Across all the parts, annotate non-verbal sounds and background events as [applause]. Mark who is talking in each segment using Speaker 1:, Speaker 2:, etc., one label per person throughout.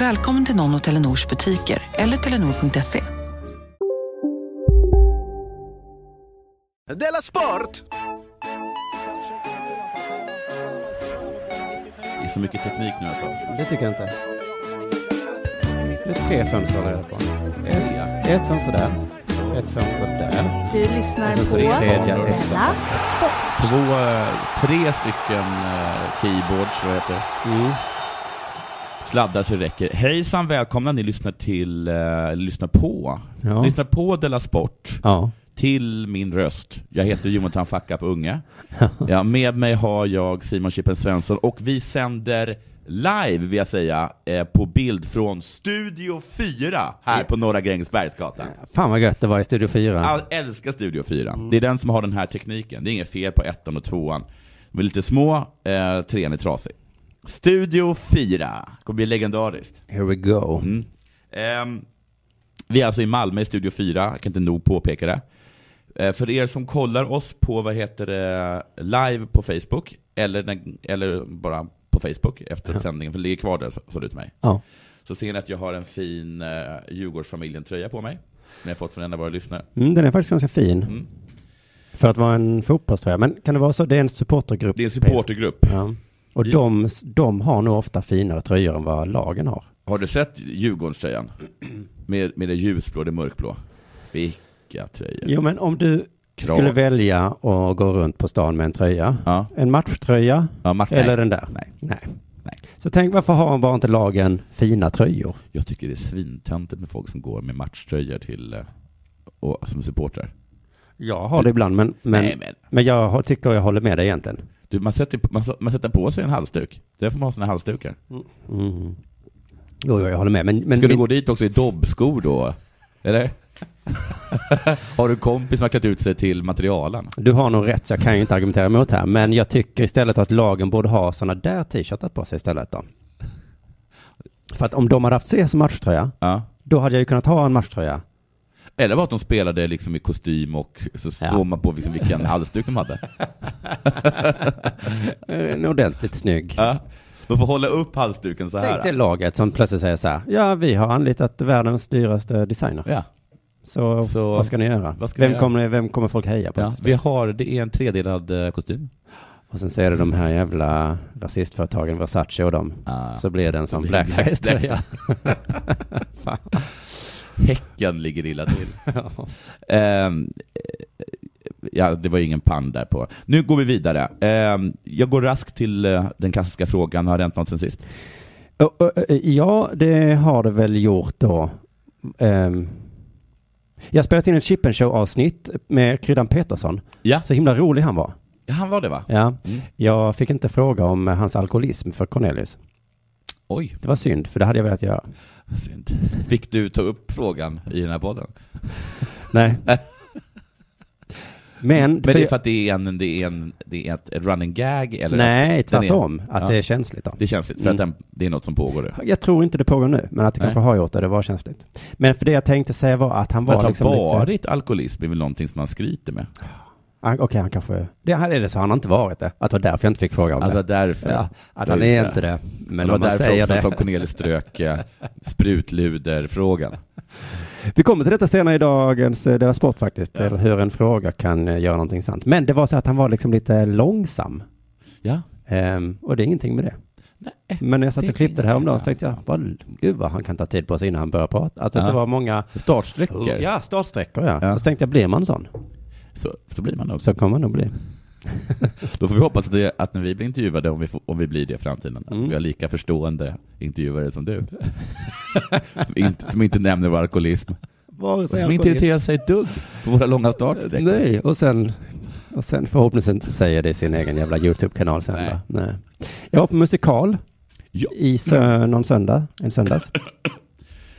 Speaker 1: Välkommen till någon av Telenors butiker eller telenor.se.
Speaker 2: Della Sport!
Speaker 3: Det är så mycket teknik nu alltså.
Speaker 4: Det tycker jag inte. Det är tre fönster där på. Ett, ett fönster där, ett fönster där.
Speaker 5: Du lyssnar på Della. Sport.
Speaker 3: Två, eh, tre stycken eh, keyboards, vad heter det?
Speaker 4: Mm.
Speaker 3: Sladdar så det räcker. Hejsan, välkomna, ni lyssnar till, eh, lyssnar på.
Speaker 4: Ja.
Speaker 3: Lyssnar på Della Sport.
Speaker 4: ja.
Speaker 3: Till min röst. Jag heter Jonathan Fackup Unge. Ja, med mig har jag Simon Chippen Svensson och vi sänder live, vill jag säga, eh, på bild från Studio 4 här på Norra Grängesbergsgatan.
Speaker 4: Fan vad gött det var i Studio 4.
Speaker 3: Jag älskar Studio 4. Det är den som har den här tekniken. Det är inget fel på ettan och tvåan. De är lite små, eh, trean är trasig. Studio 4. kommer bli legendariskt.
Speaker 4: Here we go.
Speaker 3: Mm. Ehm, vi är alltså i Malmö i Studio 4, jag kan inte nog påpeka det. Eh, för er som kollar oss på, vad heter det, live på Facebook, eller, eller bara på Facebook efter sändningen, för det ligger kvar där, så, det ut mig.
Speaker 4: Ja.
Speaker 3: Så ser ni att jag har en fin eh, Djurgårdsfamiljen-tröja på mig, som jag fått från en av våra lyssnare.
Speaker 4: Mm, den är faktiskt ganska fin.
Speaker 3: Mm.
Speaker 4: För att vara en fotbollströja. Men kan det vara så? Det är en supportergrupp.
Speaker 3: Det är en supportergrupp.
Speaker 4: Ja. Och de, de har nog ofta finare tröjor än vad lagen har.
Speaker 3: Har du sett Djurgårdströjan? Med, med det ljusblå, det mörkblå. Vilka tröjor.
Speaker 4: Jo, men om du
Speaker 3: Krav.
Speaker 4: skulle välja att gå runt på stan med en tröja.
Speaker 3: Ja,
Speaker 4: En matchtröja
Speaker 3: ja Martin,
Speaker 4: eller
Speaker 3: nej.
Speaker 4: den där.
Speaker 3: Nej.
Speaker 4: Nej.
Speaker 3: Nej.
Speaker 4: Så tänk varför har bara inte lagen fina tröjor?
Speaker 3: Jag tycker det är svintöntigt med folk som går med matchtröjor till, eh, och, som supportrar.
Speaker 4: Jag har det ibland, men, men,
Speaker 3: Nej, men
Speaker 4: men jag har- tycker jag håller med dig egentligen.
Speaker 3: du, man, sätter, man, man sätter på sig en halsduk. Där får man ha sina halsdukar.
Speaker 4: Mm. Jo, jo, jag håller med. Men, men
Speaker 3: Ska du gå dit också i dobbskor då? Eller? [laughs] har du en kompis som har klätt ut sig till materialen?
Speaker 4: Du har nog rätt, så jag kan ju inte argumentera emot här. Men jag tycker istället att lagen borde ha sådana där t-shirtar på sig istället då. För att om de hade haft C som matchtröja,
Speaker 3: Ja.
Speaker 4: då hade jag ju kunnat ha en matchtröja.
Speaker 3: Eller var att de spelade liksom i kostym och så
Speaker 4: Ja.
Speaker 3: såg man på liksom vilken halsduk de hade. [laughs]
Speaker 4: En ordentligt snygg.
Speaker 3: Ja. De får hålla upp halsduken så
Speaker 4: Tänk
Speaker 3: här.
Speaker 4: dig laget som plötsligt säger så här, ja vi har anlitat världens dyraste designer.
Speaker 3: Ja.
Speaker 4: Så,
Speaker 3: Så-
Speaker 4: vad ska ni göra?
Speaker 3: ska ni
Speaker 4: vem,
Speaker 3: göra?
Speaker 4: kommer, vem kommer folk heja på?
Speaker 3: Ja. Vi har, det är en tredelad eh, kostym.
Speaker 4: Och sen så är det de här jävla rasistföretagen, Versace och dem.
Speaker 3: Ah.
Speaker 4: Så blir det en sån
Speaker 3: det
Speaker 4: blackface-tröja. [laughs]
Speaker 3: Häcken ligger illa till. [laughs] Ehm, eh, ja, det var ju ingen pann där på. Nu går vi vidare. Ehm, jag går raskt till eh, den klassiska frågan, har det hänt något sen sist?
Speaker 4: Ja, det har det väl gjort då. Ehm, jag har spelat in ett Chippen Show-avsnitt med Kryddan Petersson.
Speaker 3: Ja.
Speaker 4: Så himla rolig han var.
Speaker 3: Ja, han var det va?
Speaker 4: Ja.
Speaker 3: Mm.
Speaker 4: Jag fick inte fråga om hans alkoholism för Cornelius.
Speaker 3: Oj,
Speaker 4: Det var synd, för det hade jag velat göra.
Speaker 3: Synd. Fick du ta upp frågan i den här podden? [laughs]
Speaker 4: Nej. [laughs] Men,
Speaker 3: Men det är för att det är, en, det är, en, det är ett, running gag? Eller
Speaker 4: Nej,
Speaker 3: att den är-
Speaker 4: tvärtom. Att det är känsligt då.
Speaker 3: Det är känsligt, för
Speaker 4: Mm.
Speaker 3: att den, det är något som pågår. nu.
Speaker 4: Jag tror inte det pågår nu, men att det
Speaker 3: Nej.
Speaker 4: kanske har gjort det, det var känsligt. Men för det jag tänkte säga var att han
Speaker 3: Men
Speaker 4: var
Speaker 3: att
Speaker 4: liksom
Speaker 3: ha
Speaker 4: lite...
Speaker 3: varit alkoholism är väl någonting som man skryter med?
Speaker 4: Ah, Okej, han kanske... Det här är det så han har inte varit det. Att det var därför jag inte fick fråga om
Speaker 3: Alltså
Speaker 4: det.
Speaker 3: därför.
Speaker 4: Ja, att
Speaker 3: Ja,
Speaker 4: han är
Speaker 3: det.
Speaker 4: inte det. Men
Speaker 3: det var
Speaker 4: om man
Speaker 3: därför
Speaker 4: säger
Speaker 3: också
Speaker 4: det.
Speaker 3: som Cornelis strök eh, sprutluder-frågan. [laughs]
Speaker 4: Vi kommer till detta senare i dagens eh, Dela Sport faktiskt. Eller hur en fråga kan eh, göra någonting sant. Men det var så att han var liksom lite långsam.
Speaker 3: Ja.
Speaker 4: Ehm, och det är ingenting med det. Men när jag satt och klippte det
Speaker 3: är
Speaker 4: här om dagen så tänkte jag, vad, gud vad han kan ta tid på sig innan han börjar prata. Att det
Speaker 3: Ja.
Speaker 4: inte var många
Speaker 3: Startsträckor.
Speaker 4: Ja, startsträckor ja.
Speaker 3: Ja.
Speaker 4: Och så tänkte jag, blir man sån?
Speaker 3: Så, så blir man nog.
Speaker 4: Så kommer man nog bli. [laughs]
Speaker 3: Då får vi hoppas att, det, att när vi blir intervjuade, om vi, får, om vi blir det i framtiden,
Speaker 4: Mm.
Speaker 3: att vi har lika förstående intervjuare som du. [laughs] som, inte, som inte nämner vår alkoholism.
Speaker 4: Vare
Speaker 3: Och som inte irriterar sig ett dugg på våra långa startsträckor.
Speaker 4: Nej, och sen, och sen förhoppningsvis inte säger det i sin egen jävla YouTube-kanal sen
Speaker 3: Nej.
Speaker 4: då. Nej. Jag var på musikal
Speaker 3: Ja.
Speaker 4: i sö, någon söndag, en söndags.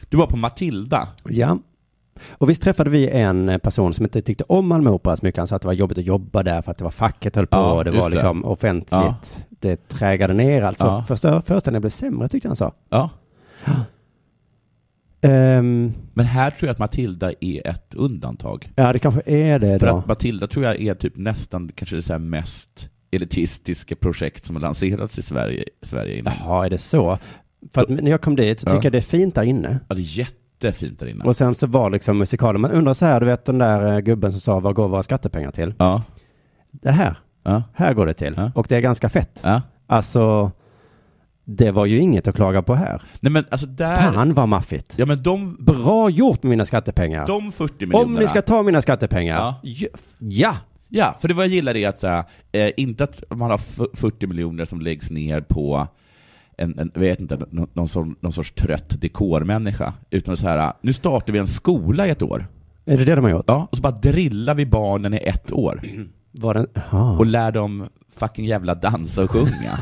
Speaker 3: Du var på Matilda.
Speaker 4: Ja. Och visst träffade vi en person som inte tyckte om Malmö Opera så mycket. Han sa att det var jobbigt att jobba där för att det var facket höll på
Speaker 3: Ja,
Speaker 4: och det var
Speaker 3: det.
Speaker 4: liksom offentligt.
Speaker 3: Ja.
Speaker 4: Det trägade ner alltså.
Speaker 3: Ja.
Speaker 4: Förstör, föreställningen blev sämre tyckte han sa.
Speaker 3: Ja. [gasps]
Speaker 4: Ehm,
Speaker 3: Men här tror jag att Matilda är ett undantag.
Speaker 4: ja, det kanske är det
Speaker 3: För
Speaker 4: då.
Speaker 3: att Matilda tror jag är typ nästan kanske det så mest elitistiska projekt som har lanserats i Sverige, Sverige innan.
Speaker 4: Jaha, är det så? För att när jag kom dit så
Speaker 3: Ja.
Speaker 4: tycker jag det är fint där inne.
Speaker 3: Ja, det är jättefint där inne.
Speaker 4: Och sen så var liksom musikalen, man undrar så här, du vet den där eh, gubben som sa, vad går våra skattepengar till?
Speaker 3: Ja,
Speaker 4: Det här,
Speaker 3: ja,
Speaker 4: här går det till.
Speaker 3: Ja.
Speaker 4: Och det är ganska fett.
Speaker 3: ja.
Speaker 4: Alltså, det var ju inget att klaga på här.
Speaker 3: Nej men alltså där...
Speaker 4: Fan vad maffigt.
Speaker 3: Ja men de,
Speaker 4: Bra gjort med mina skattepengar.
Speaker 3: de 40 miljonerna.
Speaker 4: Om ni ska ta mina skattepengar.
Speaker 3: Ja.
Speaker 4: Ja. ja.
Speaker 3: Ja, för det vad jag gillar är att så här, eh, inte att man har f- 40 miljoner som läggs ner på en, en vet inte, någon, sorts, någon sorts trött dekormänniska, utan så här, nu startar vi en skola i ett år.
Speaker 4: Är det det de har gjort?
Speaker 3: Ja, och så bara drillar vi barnen i ett år [clears throat]
Speaker 4: Var den? Aha.
Speaker 3: och lär dem fucking jävla dansa och sjunga.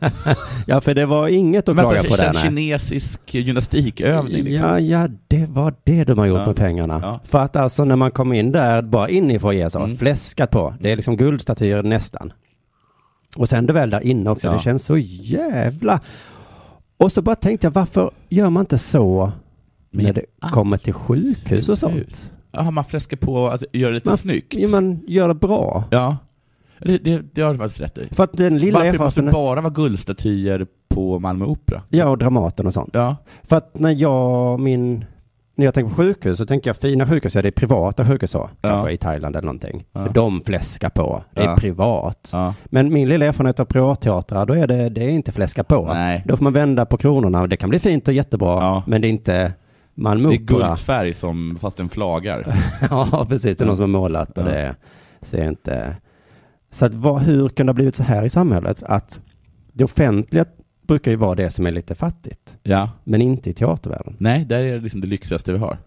Speaker 3: [laughs]
Speaker 4: Ja, för det var inget att
Speaker 3: Men
Speaker 4: klaga
Speaker 3: alltså,
Speaker 4: på där.
Speaker 3: kinesisk gymnastikövning liksom.
Speaker 4: Ja, ja, det var det de har gjort
Speaker 3: Ja.
Speaker 4: med pengarna.
Speaker 3: Ja.
Speaker 4: För att alltså när man kom in där, bara in i foajén så,
Speaker 3: Mm.
Speaker 4: fläskat på. Det är liksom guldstatyer nästan. Och sen det väl där inne också,
Speaker 3: Ja.
Speaker 4: det känns så jävla... Och så bara tänkte jag, varför gör man inte så
Speaker 3: Men-
Speaker 4: när det
Speaker 3: Ah,
Speaker 4: kommer till sjukhus och sånt?
Speaker 3: Ja, man fläskar på att göra det lite
Speaker 4: Man-
Speaker 3: snyggt.
Speaker 4: Ja, man gör det bra.
Speaker 3: Ja, det, det, det har du faktiskt rätt i.
Speaker 4: För att den lilla
Speaker 3: Varför måste det bara vara guldstatyer på Malmö Opera?
Speaker 4: Ja, och Dramaten och sånt.
Speaker 3: Ja.
Speaker 4: För att när jag, min... När jag tänker på sjukhus så tänker jag fina sjukhus, ja det är privata sjukhus så. Kanske i Thailand eller någonting.
Speaker 3: Ja.
Speaker 4: För de fläskar på. Det är
Speaker 3: Ja.
Speaker 4: privat.
Speaker 3: ja.
Speaker 4: Men min lilla erfarenhet av privatteatrar, då är det, det är inte fläska på.
Speaker 3: Nej.
Speaker 4: Då får man vända på kronorna. Det kan bli fint och jättebra,
Speaker 3: Ja.
Speaker 4: men det är inte Malmö
Speaker 3: Det är guldfärg som, fast den flagar. [laughs]
Speaker 4: ja, precis. Det är någon som har målat och
Speaker 3: Ja.
Speaker 4: det ser inte... Så att vad, hur kan det ha blivit så här i samhället? Att det offentliga brukar ju vara det som är lite fattigt,
Speaker 3: Ja.
Speaker 4: men inte i teatervärlden.
Speaker 3: Nej, där är det liksom det lyxigaste vi har.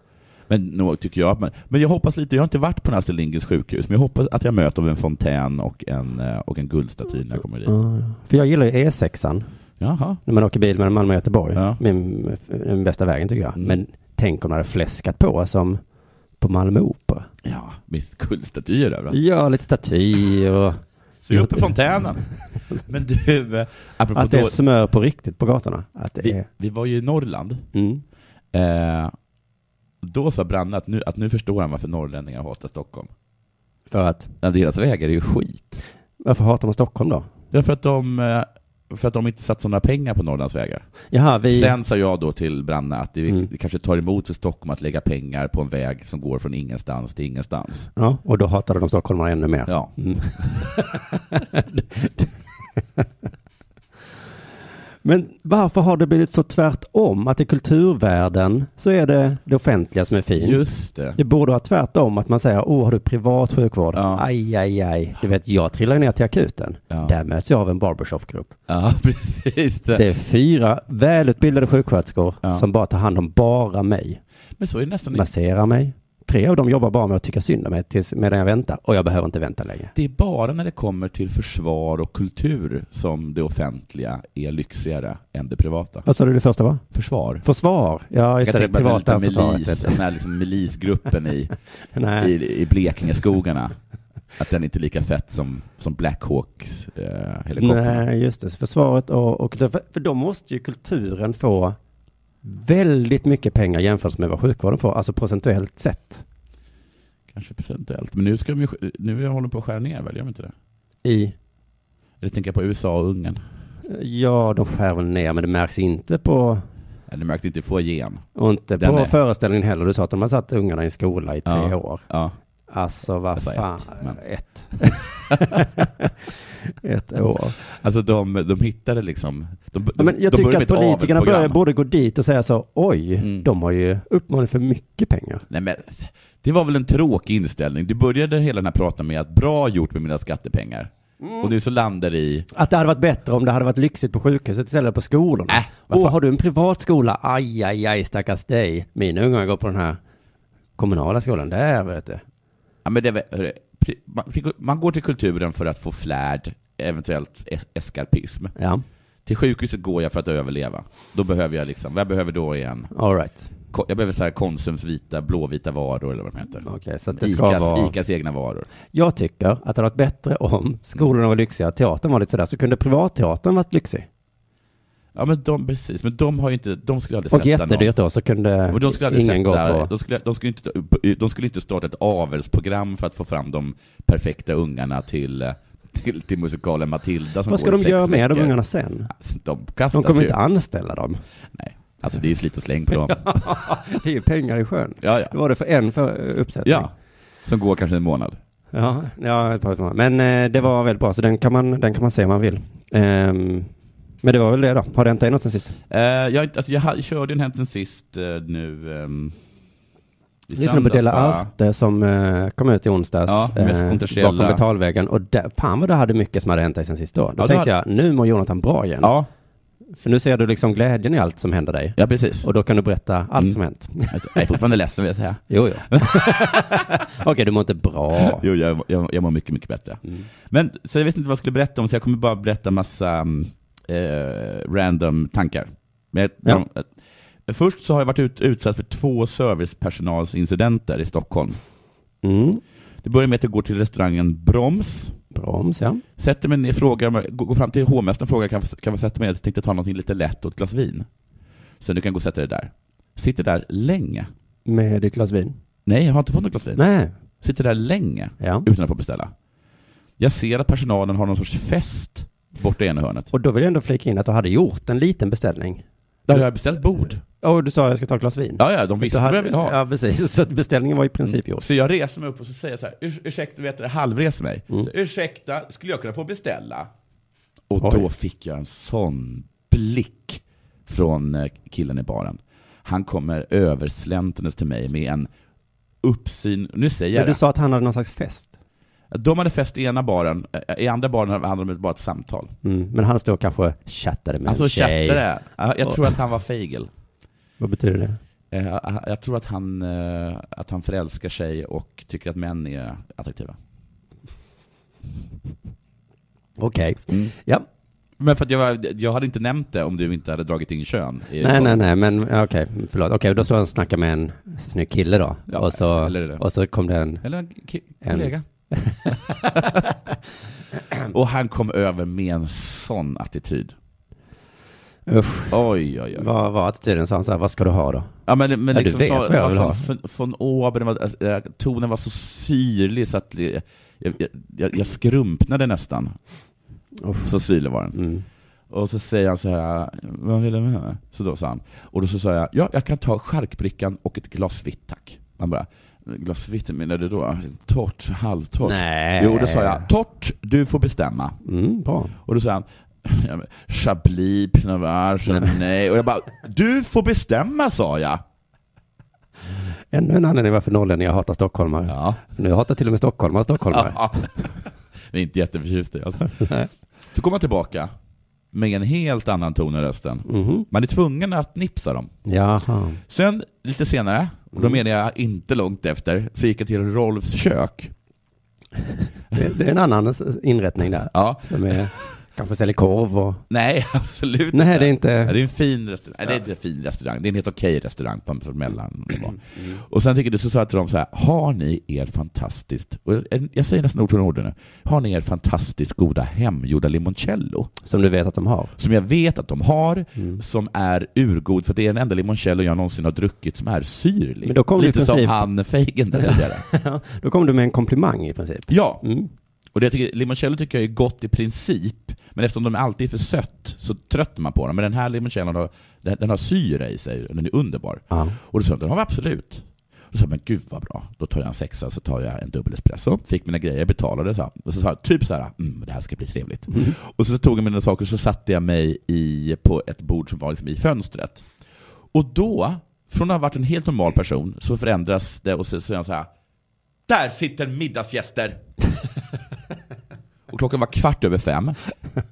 Speaker 3: Men nog tycker jag att man, men jag hoppas lite, jag har inte varit på Astrid Lindgrens sjukhus, men jag hoppas att jag möter en fontän och en, eh, och en guldstaty när jag kommer dit.
Speaker 4: Ja. För jag gillar ju E6an,
Speaker 3: Jaha.
Speaker 4: när man åker bil mellan Malmö och Göteborg.
Speaker 3: Ja.
Speaker 4: Min, den bästa vägen tycker jag.
Speaker 3: Mm.
Speaker 4: Men tänk om de hade fläskat på som på Malmö Opera.
Speaker 3: Ja, visst guldstatyer överallt.
Speaker 4: Ja, lite staty och
Speaker 3: Se upp i fontänen. [laughs] [laughs] Men du, eh, apropå
Speaker 4: att det är
Speaker 3: då,
Speaker 4: smör på riktigt på gatorna. Att det
Speaker 3: vi,
Speaker 4: är...
Speaker 3: vi var ju i Norrland.
Speaker 4: Mm.
Speaker 3: Eh, då sa Branne att nu, att nu förstår han varför norrlänningar hatar Stockholm.
Speaker 4: För att,
Speaker 3: Ja, deras vägar är ju skit.
Speaker 4: varför hatar man Stockholm då?
Speaker 3: Ja, för att de, eh, för att de inte satsar några pengar på Norrlands vägar.
Speaker 4: Jaha, vi...
Speaker 3: Sen sa jag då till Branne att det,
Speaker 4: Mm.
Speaker 3: kanske tar emot för Stockholm att lägga pengar på en väg som går från ingenstans till ingenstans.
Speaker 4: Ja, och då hatade de stockholmare ännu mer.
Speaker 3: Ja.
Speaker 4: Mm. [laughs] [laughs] [laughs] Men varför har det blivit så tvärtom? Att i kulturvärlden så är det det offentliga som är fint.
Speaker 3: Just det.
Speaker 4: Det borde vara tvärtom, att man säger, åh, har du privat sjukvård?
Speaker 3: Ja.
Speaker 4: Aj, aj, aj. Du vet, jag trillar ner till akuten.
Speaker 3: Ja,
Speaker 4: Där möts jag av en barbershopgrupp.
Speaker 3: ja [laughs] precis.
Speaker 4: Det är fyra välutbildade sjuksköterskor
Speaker 3: Ja.
Speaker 4: som bara tar hand om bara mig.
Speaker 3: Men så är det nästan
Speaker 4: Masserar mig. Tre av dem jobbar bara med att tycka synd om mig tills, medan jag väntar. Och jag behöver inte vänta längre.
Speaker 3: Det är bara när det kommer till försvar och kultur som det offentliga är lyxigare än det privata.
Speaker 4: Vad sa du det första var?
Speaker 3: Försvar.
Speaker 4: Försvar. Ja, just
Speaker 3: Jag
Speaker 4: det. Det privata
Speaker 3: lilla
Speaker 4: försvaret.
Speaker 3: milis, den här liksom milisgruppen i, [laughs] i, i Blekingeskogarna. Att den inte är lika fett som, som Black Hawks eh, helikoptern.
Speaker 4: Nej, just det. Försvaret och, och för, för då måste ju kulturen få väldigt mycket pengar jämfört med vad sjukvården får, alltså procentuellt sett.
Speaker 3: Kanske procentuellt. Men nu, ska de ju, nu håller de på att skära ner väl, gör de inte det?
Speaker 4: I,
Speaker 3: Eller tänker jag på USA och Ungern.
Speaker 4: ja, de skär väl ner, men det märks inte på,
Speaker 3: Eller märkte inte få igen.
Speaker 4: och inte
Speaker 3: Den
Speaker 4: på
Speaker 3: är-
Speaker 4: föreställningen heller. Du sa att de har satt ungarna i skola i tre
Speaker 3: Ja.
Speaker 4: år.
Speaker 3: Ja.
Speaker 4: Alltså vad fan,
Speaker 3: ett, men-
Speaker 4: ett. [laughs] [laughs] [laughs] [laughs] ett år.
Speaker 3: Alltså de, de hittade liksom... De,
Speaker 4: Ja, men jag
Speaker 3: de
Speaker 4: tycker att politikerna börjar, borde gå dit och säga så, oj,
Speaker 3: Mm.
Speaker 4: de har ju uppenbarligen för mycket pengar.
Speaker 3: Nej men, det var väl en tråkig inställning. Du började hela den här pratan med att bra gjort med mina skattepengar.
Speaker 4: Mm.
Speaker 3: Och nu så landar det i...
Speaker 4: Att det hade varit bättre om det hade varit lyxigt på sjukhuset istället på skolorna.
Speaker 3: Äh,
Speaker 4: Åh, har du en privat skola? Aj, aj, aj, stackars dig. Mina ungar går på den här kommunala skolan. Där, vet du.
Speaker 3: Ja, men det, man, går till kulturen för att få flärd, eventuellt es- eskapism.
Speaker 4: Ja,
Speaker 3: Till sjukhuset går jag för att överleva. Då behöver jag liksom, vad jag behöver då igen?
Speaker 4: all right.
Speaker 3: Jag behöver så här Konsums vita, blåvita varor eller vad de heter.
Speaker 4: Okej, så det ska
Speaker 3: Icas,
Speaker 4: vara...
Speaker 3: Icas egna varor.
Speaker 4: Jag tycker att det hade varit bättre om skolorna var lyxiga, teatern var lite sådär, så kunde privatteatern varit lyxig.
Speaker 3: Ja men de, precis, men de har ju inte, de skulle aldrig
Speaker 4: Och
Speaker 3: sätta någon.
Speaker 4: jättedyrt då, så kunde
Speaker 3: Och de skulle aldrig
Speaker 4: ingen gå
Speaker 3: sätta,
Speaker 4: på...
Speaker 3: de skulle, de, skulle inte, de skulle inte starta ett avelsprogram för att få fram de perfekta ungarna till, eh, till, till musikalen Matilda som
Speaker 4: Vad ska de göra med de
Speaker 3: veckor.
Speaker 4: ungarna sen?
Speaker 3: Alltså, de
Speaker 4: De kommer
Speaker 3: ju.
Speaker 4: inte anställa dem.
Speaker 3: Nej, alltså det är ju slit och släng på dem. [laughs]
Speaker 4: Det är ju pengar i sjön.
Speaker 3: Ja, ja.
Speaker 4: Det var det för en för uppsättning.
Speaker 3: ja. Som går kanske en månad.
Speaker 4: Ja, ja ett par timmar. men eh, det var väldigt bra, så den kan man, den kan man se om man vill. Ehm, men det var väl det då. Har det hänt dig något sen sist?
Speaker 3: Eh, jag, alltså, jag körde en hänt sen sist eh, nu ehm, i
Speaker 4: Lyssna på Della? Arte som eh, kom ut i onsdags
Speaker 3: Ja, med
Speaker 4: eh,
Speaker 3: kontroversiella-
Speaker 4: bakom betalväggen. Och där, fan vad du hade mycket som hade hänt dig sen sist då. Då
Speaker 3: Ja, det
Speaker 4: tänkte jag, nu mår Jonathan bra igen.
Speaker 3: Ja,
Speaker 4: För nu ser du liksom glädjen i allt som händer dig.
Speaker 3: ja precis.
Speaker 4: Och då kan du berätta allt
Speaker 3: Mm.
Speaker 4: som hänt.
Speaker 3: Jag är fortfarande ledsen vill jag säga.
Speaker 4: Jo, jo. [laughs] Okej, du mår inte bra.
Speaker 3: Jo, jag, jag, jag mår mycket, mycket bättre.
Speaker 4: Mm.
Speaker 3: Men, så jag vet inte vad jag skulle berätta om, så jag kommer bara berätta massa mm, eh, random tankar. Men
Speaker 4: Ja.
Speaker 3: eh, först så har jag varit ut, utsatt för två servicepersonalsincidenter i Stockholm.
Speaker 4: Mm.
Speaker 3: Det börjar med att jag går till restaurangen Broms,
Speaker 4: Broms, ja.
Speaker 3: sätter mig ner, frågar, går fram till hovmästaren och frågar kan jag, kan jag sätta mig ner? Jag tänkte ta någonting lite lätt och ett glas vin. Så du kan gå och sätta dig där. Sitter där länge.
Speaker 4: Med ditt glas vin.
Speaker 3: Nej, jag har inte fått något glas vin.
Speaker 4: Nej.
Speaker 3: Sitter där länge
Speaker 4: Ja.
Speaker 3: utan att få beställa. Jag ser att personalen har någon sorts fest borta i ena hörnet.
Speaker 4: Och då vill jag ändå flika in att du hade gjort en liten beställning.
Speaker 3: Där har jag beställt bord.
Speaker 4: Och du sa jag ska ta ett glas vin.
Speaker 3: Ja, ja, de visste
Speaker 4: Du
Speaker 3: vad
Speaker 4: hade-
Speaker 3: jag ville ha. Mm.
Speaker 4: Ja, precis. Så beställningen var i princip gjord.
Speaker 3: Så jag reser mig upp och så säger jag så här, Urs ursäkta, vet du, halvreser mig.
Speaker 4: Mm.
Speaker 3: Så, ursäkta, skulle jag kunna få beställa? Och
Speaker 4: Oj.
Speaker 3: då fick jag en sån blick från eh, killen i baren. Han kommer översläntandes till mig med en uppsyn, nu säger jag
Speaker 4: Men du
Speaker 3: det.
Speaker 4: sa att han hade någon slags fest.
Speaker 3: De hade fest i ena baren, eh, i andra baren hade de bara ett samtal.
Speaker 4: Mm. Men han stod och kanske chattade med
Speaker 3: Alltså
Speaker 4: en tjej.
Speaker 3: chattade. Ja, Jag
Speaker 4: Och-
Speaker 3: tror att han var fegel.
Speaker 4: Vad betyder det?
Speaker 3: Eh, Jag jag tror att han, eh, att han förälskar sig och tycker att män är attraktiva.
Speaker 4: Okej. Ja.
Speaker 3: Men för att jag, var, jag hade inte nämnt det om du inte hade dragit in kön. i-
Speaker 4: Nej, nej, nej, men okej, förlåt. Okej, då står han och snackar med en snygg kille då.
Speaker 3: Ja,
Speaker 4: och, så, och så kom det en...
Speaker 3: Eller en ki-
Speaker 4: En-
Speaker 3: kollega. [laughs] och han kom över med en sån attityd.
Speaker 4: Usch.
Speaker 3: Oj, oj, oj.
Speaker 4: Vad var attityden? Sa han så här, vad ska du ha då?
Speaker 3: Ja, men, men
Speaker 4: Ja, du
Speaker 3: liksom
Speaker 4: vet
Speaker 3: så,
Speaker 4: vad jag vill ha.
Speaker 3: sån von, oben, alltså, eh, tonen var så syrlig så att jag, jag, jag, jag skrumpnade nästan.
Speaker 4: Usch.
Speaker 3: Så syrlig var den.
Speaker 4: Mm.
Speaker 3: Och så säger han så här, vad vill du med? Så då sa han, och då så sa jag, ja, jag kan ta charkbrickan och ett glas vitt tack. Han bara, glas vitt menar du då? Torrt, halvtorrt?
Speaker 4: Nej.
Speaker 3: Jo, då sa jag, torrt, du får bestämma.
Speaker 4: Mm, bra.
Speaker 3: Och då sa han, ja, Chablis, Pinot Noir, Chardonnay. Och jag bara, du får bestämma, sa jag.
Speaker 4: Ännu en anledning varför norrlänningar hatar stockholmare.
Speaker 3: Ja.
Speaker 4: Nu hatar till och med stockholmare stockholmare.
Speaker 3: Ja. Vi är inte jätteförtjusta i oss. Så kom han tillbaka med en helt annan ton i rösten.
Speaker 4: Mhm.
Speaker 3: Man är tvungen att nipsa dem.
Speaker 4: Jaha.
Speaker 3: Sen, lite senare, och då
Speaker 4: Mm.
Speaker 3: menar jag inte långt efter, så gick jag till Rolfs kök.
Speaker 4: Det, det är en annan inrättning där.
Speaker 3: Ja.
Speaker 4: Som är, kanske säljer korv och...
Speaker 3: Nej, [laughs] absolut
Speaker 4: Nej, det är inte...
Speaker 3: det är en fin restaurang. Nej, det är inte en fin restaurang. Det är en helt okej restaurang på mellan.
Speaker 4: Mm.
Speaker 3: Och sen tycker du, så sa jag till dem så här, har ni er fantastiskt, jag- säger nästan ord från orden nu, har ni er fantastiskt goda hemgjorda limoncello?
Speaker 4: Som du vet att de har.
Speaker 3: Som jag vet att de har,
Speaker 4: Mm.
Speaker 3: som är urgod, för det är den enda limoncello jag någonsin har druckit som är syrlig.
Speaker 4: Men då i
Speaker 3: Lite
Speaker 4: princip-
Speaker 3: som han Feigen där tidigare. [laughs]
Speaker 4: Då kommer du med en komplimang i princip.
Speaker 3: Ja,
Speaker 4: Mm.
Speaker 3: Och det jag tycker, limoncello tycker jag är gott i princip, men eftersom de alltid är för sött så tröttnar man på dem. Men den här limoncellon har, den, den har syra i sig, och den är underbar.
Speaker 4: Ja.
Speaker 3: Och då sa jag, den har vi absolut. Då sa jag, men gud vad bra. Då tar jag en sexa, så tar jag en dubbel espresso. Fick mina grejer, betalade, så. Och så sa jag typ så här, mm, det här ska bli trevligt. Och så tog jag mina saker, så satte jag mig i, på ett bord som var liksom i fönstret. Och då, från att ha varit en helt normal person, så förändras det och så säger jag så här, där sitter middagsgäster! [laughs] och klockan var kvart över fem.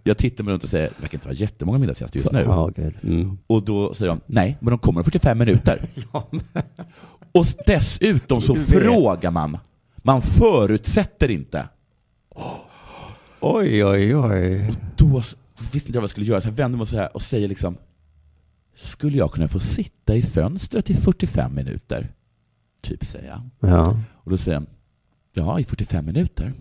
Speaker 3: Jag tittar mig runt och säger, det verkar inte vara jättemånga middagsgäster just
Speaker 4: Så,
Speaker 3: nu.
Speaker 4: ja. Mm.
Speaker 3: Och då säger de, nej, men de kommer om 45 minuter. [laughs] Och dessutom så frågar man. Man förutsätter inte.
Speaker 4: Oj, oj, oj.
Speaker 3: Då, då visste inte jag vad jag skulle göra, så jag vände mig så här och säger liksom, skulle jag kunna få sitta i fönstret i 45 minuter? Typ säger jag.
Speaker 4: Ja.
Speaker 3: Och då säger han, ja, i 45 minuter.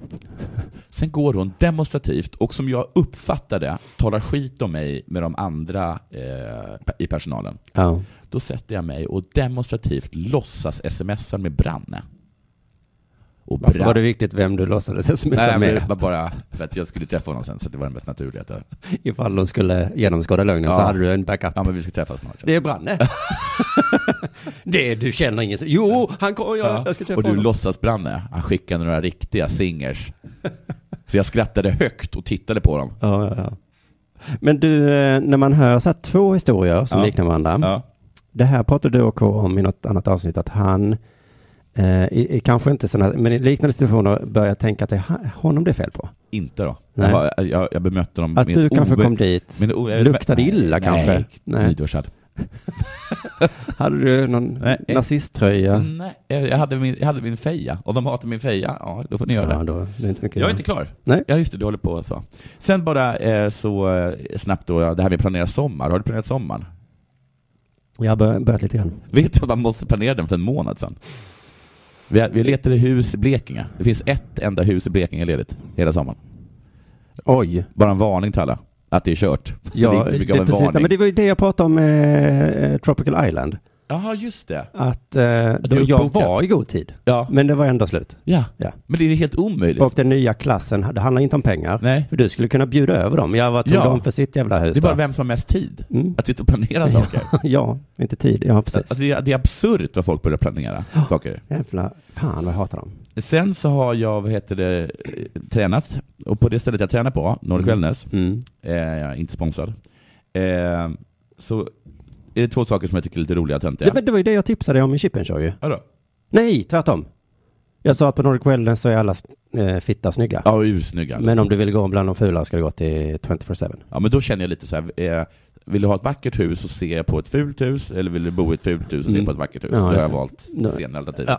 Speaker 3: Sen går hon demonstrativt, och som jag uppfattar det, talar skit om mig med de andra eh, i personalen.
Speaker 4: ja.
Speaker 3: Då sätter jag mig och demonstrativt låtsas smsa med Branne. Och
Speaker 4: Varför
Speaker 3: Bra-
Speaker 4: var det viktigt vem du låtsades smsa
Speaker 3: Nej, men
Speaker 4: med?
Speaker 3: det var bara för att jag skulle träffa honom sen, så det var det mest naturliga. att jag-
Speaker 4: Ifall de skulle genomskåda lögnen så
Speaker 3: Ja.
Speaker 4: hade du en backup.
Speaker 3: Ja, men vi ska träffas snart.
Speaker 4: Det är Branne. [laughs] det, du känner ingen jo, han kommer, jag,
Speaker 3: Ja.
Speaker 4: jag ska träffa
Speaker 3: Och du
Speaker 4: honom.
Speaker 3: låtsas Branne, han skickade några riktiga singers. Så jag skrattade högt och tittade på dem.
Speaker 4: Ja, ja, ja. Men du, eh, när man hör så här två historier som
Speaker 3: Ja.
Speaker 4: liknar varandra.
Speaker 3: Ja.
Speaker 4: Det här pratade du och K om i något annat avsnitt, att han eh, i, i, kanske inte sådana, men i liknande situationer börjar tänka att det är honom det är fel på.
Speaker 3: Inte då.
Speaker 4: Nej.
Speaker 3: Jag, jag, jag bemötte dem
Speaker 4: Att du kanske kom dit,
Speaker 3: ett o-
Speaker 4: luktade illa
Speaker 3: nej,
Speaker 4: kanske.
Speaker 3: Nej,
Speaker 4: Nej.
Speaker 3: nyduschad. [laughs]
Speaker 4: Hade du någon
Speaker 3: Nej.
Speaker 4: nazisttröja?
Speaker 3: Nej, jag jag hade, min, jag hade min feja. Om de hatar min feja, ja, då får ni göra det.
Speaker 4: Ja, då, det är inte mycket
Speaker 3: Jag är inte klar.
Speaker 4: Nej.
Speaker 3: Ja, just det, du håller på så. Sen bara eh, så eh, snabbt då, det här med att planera sommar. Har du planerat sommaren?
Speaker 4: Jag har bör- börjat lite grann.
Speaker 3: Vet du att man måste planera den för en månad sedan? Vi, vi letade hus i Blekinge. Det finns ett enda hus i Blekinge ledigt hela sommaren.
Speaker 4: Oj.
Speaker 3: Bara en varning till alla, att det är kört. [laughs] Så det är inte så mycket av en
Speaker 4: precis,
Speaker 3: varning.
Speaker 4: men det var ju det jag pratade om eh, Tropical Island.
Speaker 3: Jaha, just det.
Speaker 4: Att eh,
Speaker 3: det
Speaker 4: då, jag var i god tid.
Speaker 3: Ja.
Speaker 4: Men det var ändå slut.
Speaker 3: ja,
Speaker 4: Ja.
Speaker 3: men det är helt omöjligt.
Speaker 4: Och den nya klassen, det handlar inte om pengar.
Speaker 3: Nej,
Speaker 4: För du skulle kunna bjuda över dem. Jag var tog
Speaker 3: Ja.
Speaker 4: dem för sitt jävla hus.
Speaker 3: det är bara
Speaker 4: då.
Speaker 3: vem som har mest tid
Speaker 4: Mm.
Speaker 3: att sitta och planera saker. [laughs]
Speaker 4: ja, inte tid. Ja, precis.
Speaker 3: Alltså det, är, det är absurt vad folk börjar planera saker.
Speaker 4: Jävla, fan vad jag hatar dem.
Speaker 3: Sen så har jag, vad heter det, eh, tränat. Och på det stället jag tränar på, Nordic
Speaker 4: Mm.
Speaker 3: Wellness,
Speaker 4: Mm.
Speaker 3: eh, jag är inte sponsrad, eh, så är det två saker som jag tycker är lite roliga och
Speaker 4: Ja.
Speaker 3: töntiga.
Speaker 4: men det var ju det jag tipsade om i Chippen Show ju.
Speaker 3: Vadå?
Speaker 4: Nej, tvärtom. Jag sa att på Nordic Wellness så är alla eh, fitta snygga.
Speaker 3: Ja, ursnygga.
Speaker 4: Men om du vill gå bland de fula ska du gå till 24-7.
Speaker 3: Ja, men då känner jag lite så här, eh, vill du ha ett vackert hus och se på ett fult hus, eller vill du bo i ett fult hus och se
Speaker 4: Mm.
Speaker 3: på ett vackert hus?
Speaker 4: Ja,
Speaker 3: då har jag
Speaker 4: det.
Speaker 3: valt
Speaker 4: Då-
Speaker 3: senare alternativet.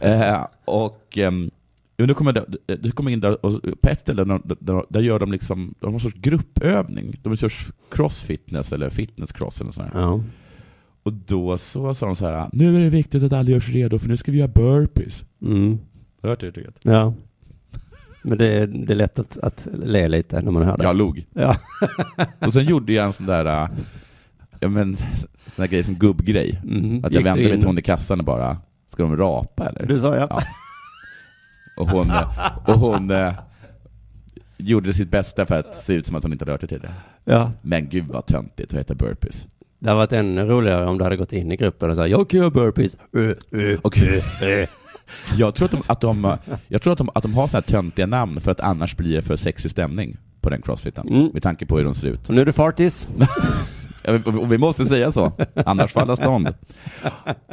Speaker 4: Ja.
Speaker 3: Eh, och ehm, jo, nu kommer det, du kommer in där, och på ett ställe där, där, där gör de liksom, de har en sorts gruppövning. De kör crossfitness eller fitness cross eller sånt här.
Speaker 4: Ja.
Speaker 3: Och då så sa de så här, nu är det viktigt att alla gör sig redo för nu ska vi göra burpees.
Speaker 4: Mm.
Speaker 3: Har du hört det uttrycket?
Speaker 4: Ja. Men det är, det är lätt att, att le lite när man hör det.
Speaker 3: Jag log.
Speaker 4: Ja.
Speaker 3: Och sen gjorde jag en sån där, äh, ja men, sån där grej som gubbgrej.
Speaker 4: Mm.
Speaker 3: Att jag
Speaker 4: Gick du
Speaker 3: vände mig till hon i kassan och bara, ska de rapa eller?
Speaker 4: Du sa ja.
Speaker 3: Ja. Och hon, och hon eh, gjorde sitt bästa för att se ut som att hon inte hade hört det tidigare.
Speaker 4: ja.
Speaker 3: Men gud vad töntigt att heta burpees.
Speaker 4: Det hade varit ännu roligare om du hade gått in i gruppen och sagt jag kan göra burpees. Uh, uh, [laughs]
Speaker 3: jag tror, att de, att de, jag tror att de, att de har såna här töntiga namn för att annars blir det för sexig stämning på den crossfiten.
Speaker 4: Mm.
Speaker 3: Med tanke på hur de ser ut.
Speaker 4: Och nu är det fartis. [laughs]
Speaker 3: Och vi måste säga så, annars faller stånd. [laughs]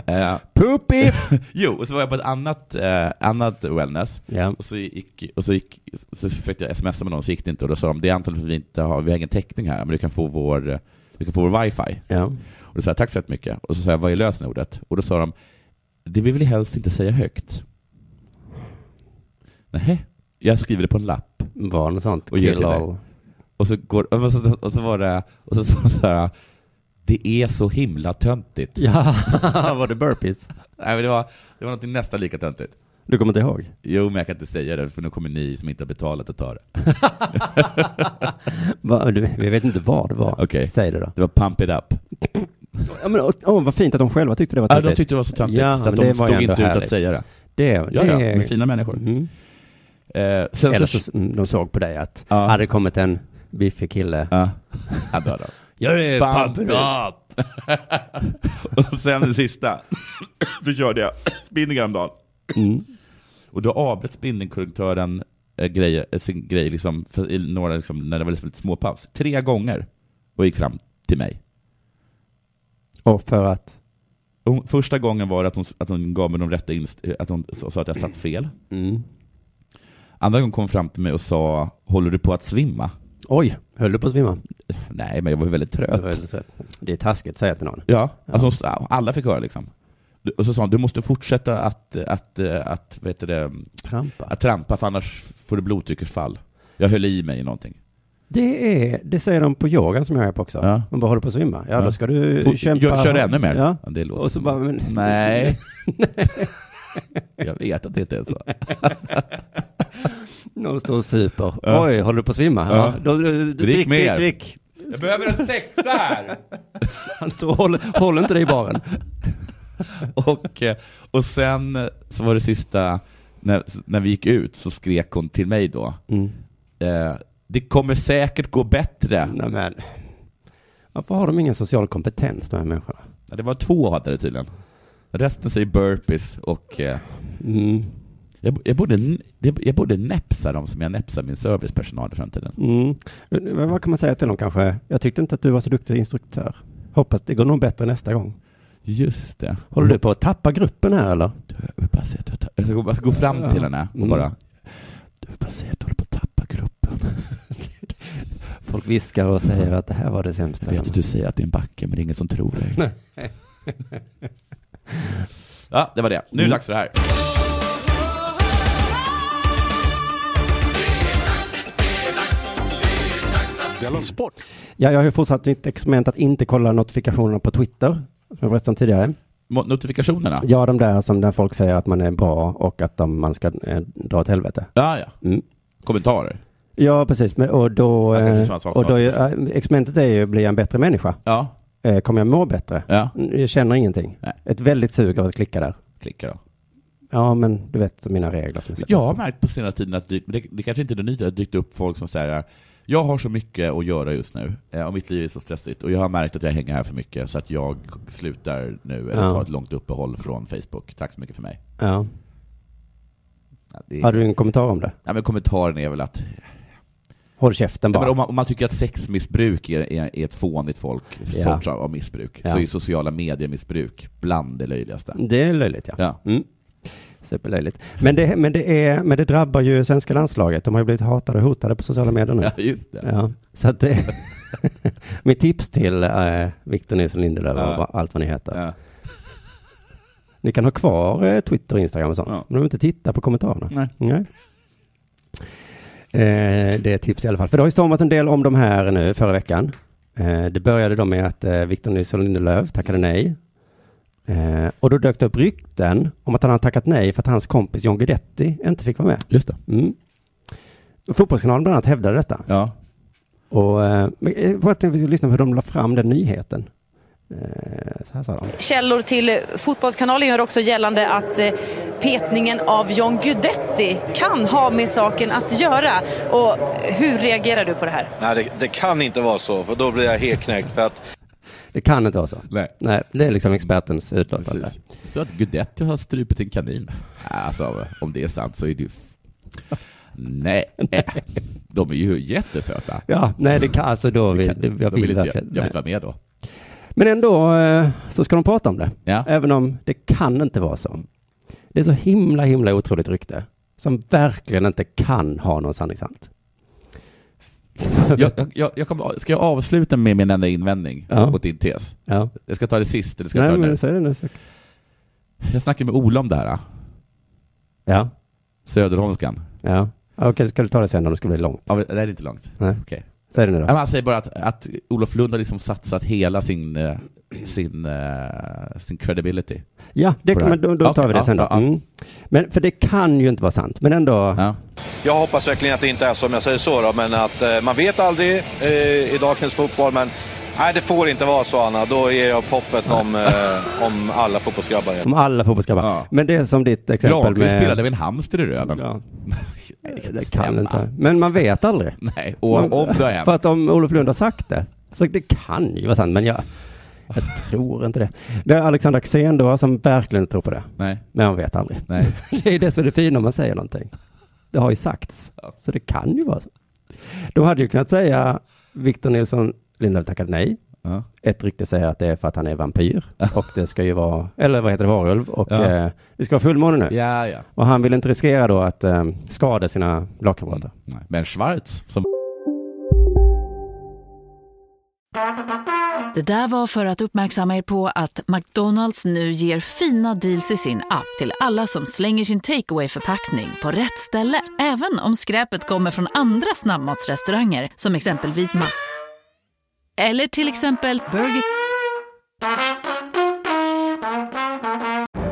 Speaker 3: Eh,
Speaker 4: Poopy!
Speaker 3: jo, och så var jag på ett annat, eh, annat wellness.
Speaker 4: ja.
Speaker 3: Och så, gick, och så, gick, så försökte jag smsa med någon, så gick det inte. Och då sa de, det är antagligen för att vi inte har, vi har ingen täckning här, men du kan få vår, du kan få vår wifi.
Speaker 4: ja.
Speaker 3: Och då sa jag, tack så jättemycket. Och så sa jag, vad är lösenordet? Och då sa de, det vill vi helst inte säga högt. Nej, jag skriver det på en lapp.
Speaker 4: Var något sånt.
Speaker 3: Och
Speaker 4: Kill all.
Speaker 3: Och så, går, och så, och så var det, och så sa så här, det är så himla töntigt.
Speaker 4: Ja, [laughs] var det burpees?
Speaker 3: Nej, men det var, det var något nästan lika töntigt.
Speaker 4: Du kommer inte ihåg?
Speaker 3: Jo, men jag kan inte säga det, för nu kommer ni som inte har betalat att ta det. [laughs]
Speaker 4: Va, du, vi vet inte vad det var.
Speaker 3: Okej.
Speaker 4: Säg det då.
Speaker 3: Det var Pump It Up.
Speaker 4: Ja, men, åh, vad fint att de själva tyckte det var
Speaker 3: Ja,
Speaker 4: töntigt.
Speaker 3: de tyckte det var så töntigt,
Speaker 4: Ja,
Speaker 3: så att de stod inte ut att
Speaker 4: härligt.
Speaker 3: säga det.
Speaker 4: Det,
Speaker 3: Ja,
Speaker 4: det
Speaker 3: ja, de är fina människor.
Speaker 4: Mm.
Speaker 3: Eh,
Speaker 4: Eller
Speaker 3: så...
Speaker 4: så mm, de såg på dig att
Speaker 3: Ja.
Speaker 4: hade kommit en biffig kille.
Speaker 3: Ja. Ja, då, då.
Speaker 4: Jag är
Speaker 3: Pump it up! [laughs] och sen det sista, då körde jag spinning häromdagen.
Speaker 4: Mm.
Speaker 3: Och då avbröt spinningkorrektören äh, grej, äh, sin grej liksom, för, i några, liksom, när det var liksom lite småpaus. Tre gånger. Och gick fram till mig.
Speaker 4: Och för att?
Speaker 3: Och hon, första gången var det att hon, att hon gav mig de rätta inst att hon sa att jag satt fel.
Speaker 4: Mm.
Speaker 3: Andra gången kom hon fram till mig och sa, håller du på att svimma?
Speaker 4: Oj, höll du på att svimma?
Speaker 3: Nej, men jag var väldigt trött.
Speaker 4: var väldigt trött. Det är taskigt att säga till någon.
Speaker 3: Ja, alltså alla fick höra liksom. Och så sa hon, du måste fortsätta att, att, att, vet det,
Speaker 4: Trampa.
Speaker 3: att trampa för annars får du blodtrycksfall. Jag höll i mig i någonting.
Speaker 4: Det, är, det säger de på yogan som jag är på också.
Speaker 3: Ja.
Speaker 4: Man bara håller på att svimma. Ja,
Speaker 3: Ja.
Speaker 4: då ska du
Speaker 3: Fort-
Speaker 4: kämpa.
Speaker 3: Gör, kör ännu mer.
Speaker 4: Ja.
Speaker 3: det låter
Speaker 4: Och så bara, men,
Speaker 3: Nej. [laughs] jag vet att det inte är så. [laughs]
Speaker 4: någon står och super.
Speaker 3: Ja.
Speaker 4: Oj, håller du på att svimma? Ja.
Speaker 3: Ja.
Speaker 4: Då, du, du,
Speaker 3: Drick
Speaker 4: drick,
Speaker 3: mer.
Speaker 4: drick, drick.
Speaker 3: Jag behöver en sexa här! [laughs]
Speaker 4: Han står och håller, håller inte dig i baren. [laughs]
Speaker 3: och, eh, och sen eh, så var det sista, när, när vi gick ut så skrek hon till mig då,
Speaker 4: Mm.
Speaker 3: eh, det kommer säkert gå bättre.
Speaker 4: Nej men, varför har de ingen social kompetens de här människorna?
Speaker 3: Ja, Det var två hade det tydligen. Resten säger burpees och eh,
Speaker 4: Mm.
Speaker 3: Jag, jag, borde, jag borde näpsa dem som jag näpsar min servicepersonal i framtiden.
Speaker 4: Mm. Men Vad kan man säga till dem kanske? Jag tyckte inte att du var så duktig instruktör. Hoppas det går nog bättre nästa gång.
Speaker 3: Just det.
Speaker 4: Håller du på att tappa gruppen här eller?
Speaker 3: Du, Jag vill bara säga att jag, jag ska gå, jag ska gå fram till henne och
Speaker 4: Mm.
Speaker 3: bara Du vill bara säga att du håller på att tappa gruppen. [laughs]
Speaker 4: Folk viskar och säger att det här var det sämsta.
Speaker 3: Jag vet att du säger att det är en backe men det är ingen som tror dig. [laughs] ja, det var det. Nu är det dags för det här.
Speaker 2: Della Sport!
Speaker 4: Ja, jag har ju fortsatt mitt experiment att inte kolla notifikationerna på Twitter. Som jag berättade om tidigare.
Speaker 3: Notifikationerna?
Speaker 4: Ja, de där som där folk säger att man är bra och att de, man ska eh, dra åt helvete.
Speaker 3: Ja, ja.
Speaker 4: Mm.
Speaker 3: Kommentarer?
Speaker 4: Ja, precis. Men, och då, eh, och då är, eh, experimentet är ju, blir jag en bättre människa?
Speaker 3: Ja.
Speaker 4: Eh, kommer jag må bättre?
Speaker 3: Ja.
Speaker 4: Jag känner ingenting.
Speaker 3: Nej.
Speaker 4: Ett väldigt sug av att klicka där.
Speaker 3: Klicka då.
Speaker 4: Ja, men du vet mina regler som jag
Speaker 3: Jag har märkt på senare tiden att det, det, det kanske inte är det att det dykt upp folk som säger jag har så mycket att göra just nu, eh, och mitt liv är så stressigt, och jag har märkt att jag hänger här för mycket, så att jag slutar nu, eller
Speaker 4: Ja.
Speaker 3: tar ett långt uppehåll från Facebook. Tack så mycket för mig.
Speaker 4: Ja.
Speaker 3: Ja, det,
Speaker 4: Har du en kommentar om det?
Speaker 3: ja, men kommentaren är väl att
Speaker 4: Håll käften
Speaker 3: Ja,
Speaker 4: bara.
Speaker 3: men om, man, om man tycker att sexmissbruk är, är, är ett fånigt folk,
Speaker 4: Ja.
Speaker 3: sorts av, missbruk,
Speaker 4: Ja.
Speaker 3: så är sociala mediemissbruk bland det löjligaste.
Speaker 4: Det är löjligt ja.
Speaker 3: Ja.
Speaker 4: Mm. Superlöjligt. Men det, men, det är, men det drabbar ju svenska landslaget. De har ju blivit hatade och hotade på sociala medier nu.
Speaker 3: Ja, just det.
Speaker 4: Ja, så att det [laughs] Mitt tips till eh, Victor Nilsson Lindelöf och
Speaker 3: Ja.
Speaker 4: allt vad ni heter.
Speaker 3: Ja.
Speaker 4: Ni kan ha kvar eh, Twitter och Instagram och sånt.
Speaker 3: Ja.
Speaker 4: Men vill inte titta på kommentarerna.
Speaker 3: Nej.
Speaker 4: Nej. Eh, det är ett tips i alla fall. För det har ju stormat en del om de här nu förra veckan. Eh, det började då med att eh, Victor Nilsson Lindelöf tackade nej. Eh, och då dök det upp rykten om att han hade tackat nej för att hans kompis John Guidetti inte fick vara med.
Speaker 3: Just det.
Speaker 4: Mm. Fotbollskanalen bland annat hävdade detta.
Speaker 3: Ja.
Speaker 4: Och eh, men, eh, bara tänkte vi skulle lyssna på hur de la fram den nyheten. Eh, så här sa de.
Speaker 5: Källor till Fotbollskanalen gör också gällande att eh, petningen av John Guidetti kan ha med saken att göra. Och hur reagerar du på det här?
Speaker 2: Nej, det, det kan inte vara så, för då blir jag helt knäckt. För att
Speaker 4: Det kan inte vara så.
Speaker 3: Nej.
Speaker 4: Nej, det är liksom expertens utlåtande.
Speaker 3: Precis. Så att Guidetti har strupit en kanin. Alltså, om det är sant så är det ju... Nej, [laughs] de är ju jättesöta.
Speaker 4: Ja, nej det kan, alltså då vill,
Speaker 3: Kan-
Speaker 4: jag
Speaker 3: de
Speaker 4: vill,
Speaker 3: inte, jag, jag vill inte vara med då.
Speaker 4: Men ändå eh, så ska de prata om det.
Speaker 3: Ja.
Speaker 4: Även om det kan inte vara så. Det är så himla, himla otroligt rykte. Som verkligen inte kan ha någon sanningshalt.
Speaker 3: Jag, jag, jag, jag kommer, ska jag avsluta med min enda invändning
Speaker 4: Ja.
Speaker 3: mot din tes?
Speaker 4: Ja.
Speaker 3: Jag ska ta det sist, eller ska jag
Speaker 4: Nej,
Speaker 3: ta det
Speaker 4: men säg det nu. Så.
Speaker 3: Jag snackade med Ola om det här,
Speaker 4: Ja.
Speaker 3: Söderholmskan.
Speaker 4: Ja. Okej, ska du ta det sen om det ska bli långt?
Speaker 3: Ja, men det är inte långt.
Speaker 4: Nej.
Speaker 3: Okej.
Speaker 4: Säg det nu då.
Speaker 3: men Han säger bara att, att Olof Lund har liksom satsat hela sin, eh, sin, eh, sin credibility.
Speaker 4: Ja, det,
Speaker 3: på det här.
Speaker 4: men då, då tar
Speaker 3: Okej,
Speaker 4: vi det
Speaker 3: ja,
Speaker 4: sen då.
Speaker 3: ja, ja.
Speaker 4: Mm. Men för det kan ju inte vara sant. Men ändå.
Speaker 3: Ja.
Speaker 2: jag hoppas verkligen att det inte är som jag säger så då, men att eh, man vet aldrig eh, i dagens fotboll. Men nej, det får inte vara så Anna. Då ger jag upp hoppet om, [laughs] eh, om alla fotbollsgrabbar.
Speaker 4: Om alla fotbollsgrabbar.
Speaker 3: Ja.
Speaker 4: Men det är som ditt exempel
Speaker 3: Granqvist
Speaker 4: med...
Speaker 3: spelade med en hamster i röven.
Speaker 4: Ja. [laughs]
Speaker 3: Nej,
Speaker 4: Det
Speaker 3: stämma.
Speaker 4: kan inte. Men man vet aldrig.
Speaker 3: Nej, och om det har hänt.
Speaker 4: För att om Olof Lund har sagt det, så det kan ju vara sant. Men jag, Jag [laughs] tror inte det. Det är Alexander Axén då som verkligen tror på det.
Speaker 3: Nej,
Speaker 4: Men man vet aldrig.
Speaker 3: nej.
Speaker 4: Det är det som är det fina om man säger någonting. Det har ju sagts. Så det kan ju vara så. De hade ju kunnat säga Victor Nilsson Lindelöf tackade nej.
Speaker 3: Ja.
Speaker 4: Ett rykte säger att det är för att han är vampyr. Och det ska ju vara, eller vad heter det, varulv. Och
Speaker 3: Ja.
Speaker 4: eh, det ska vara fullmåne nu.
Speaker 3: Ja, ja.
Speaker 4: Och han vill inte riskera då att eh, skada sina lagkamrater.
Speaker 3: Nej. Men Schwarz, som
Speaker 6: Det där var för att uppmärksamma er på att McDonalds nu ger fina deals i sin app till alla som slänger sin takeaway förpackning på rätt ställe. Även om skräpet kommer från andra snabbmatsrestauranger som exempelvis Ma... Eller till exempel Burger...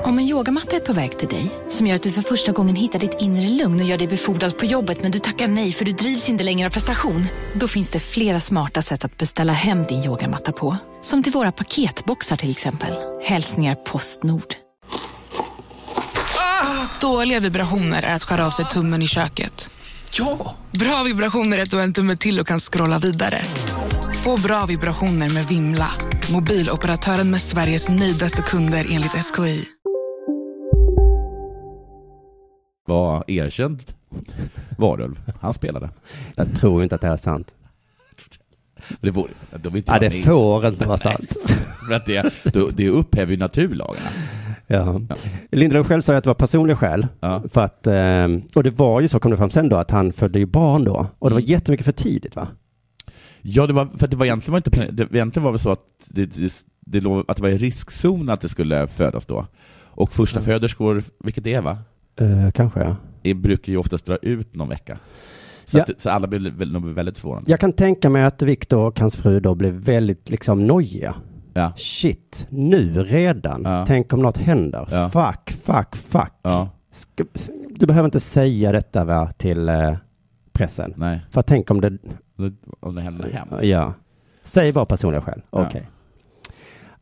Speaker 7: Om en yogamatta är på väg till dig, som gör att du för första gången hittar ditt inre lugn och gör dig befordrad på jobbet men du tackar nej för du drivs inte längre av prestation. Då finns det flera smarta sätt att beställa hem din yogamatta på. Som till våra paketboxar till exempel. Hälsningar Postnord.
Speaker 8: Dåliga vibrationer är att skära av sig tummen i köket. Ja! Bra vibrationer är att du har en tumme till och kan scrolla vidare. Få bra vibrationer med Vimla. Mobiloperatören med Sveriges nöjdaste kunder enligt SKI.
Speaker 3: var erkänd varulv. Han spelade.
Speaker 4: Jag tror inte att det här är sant.
Speaker 3: Men det, vore, vill inte
Speaker 4: Ja, det
Speaker 3: med.
Speaker 4: får inte vara sant. [laughs]
Speaker 3: För att det, då- det upphäver ju naturlagarna.
Speaker 4: Ja. Lindelöf själv sa ju att det var personliga skäl.
Speaker 3: Ja.
Speaker 4: För att, eh, och det var ju så kom det fram sen då, att han födde ju barn då. Och det var
Speaker 3: Mm.
Speaker 4: jättemycket för tidigt va?
Speaker 3: Ja, det var, för det var egentligen var inte. Det, egentligen var det så att det, det, det låg, att det var i riskzon att det skulle födas då. Och första föderskor, vilket det är va?
Speaker 4: Eh, kanske ja.
Speaker 3: Det brukar ju oftast dra ut någon vecka. Så,
Speaker 4: Ja.
Speaker 3: att, så alla blir nog väldigt förvånade.
Speaker 4: Jag kan tänka mig att Viktor och hans fru då blev väldigt liksom nojiga.
Speaker 3: Ja.
Speaker 4: Shit, nu redan.
Speaker 3: Ja.
Speaker 4: Tänk om något händer.
Speaker 3: Ja.
Speaker 4: Fuck, fuck, fuck. Du behöver inte säga detta va, till eh, pressen.
Speaker 3: nej.
Speaker 4: För tänk om det,
Speaker 3: Om det händer hemskt.
Speaker 4: ja. Säg bara personliga skäl. Okej.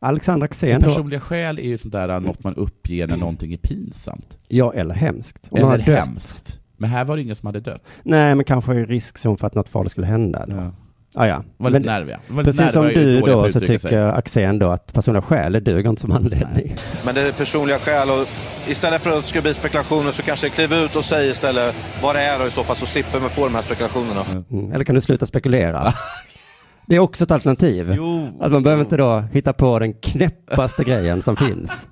Speaker 4: Alexander Axén då.
Speaker 3: Personliga skäl är ju sånt där något man uppger när någonting är pinsamt.
Speaker 4: Ja, eller hemskt. Om
Speaker 3: Eller hemskt. Men här var det ingen som hade dött.
Speaker 4: Nej, men kanske i riskzon för att något farligt skulle hända.
Speaker 3: Ja.
Speaker 4: Ah, ja.
Speaker 3: Var lite nerviga. Var lite
Speaker 4: precis som
Speaker 3: nerviga och
Speaker 4: du då så tycker
Speaker 3: sig.
Speaker 4: Axén då att personliga skäl det duger inte som anledning.
Speaker 2: Men det är personliga skäl och istället för att det ska bli spekulationer så kanske kliv ut och säg istället vad det är och i så fall så slipper man få de här spekulationerna.
Speaker 4: Mm. Eller kan du sluta spekulera? Det är också ett alternativ.
Speaker 3: Jo.
Speaker 4: Att man behöver inte då hitta på den knäppaste grejen som finns.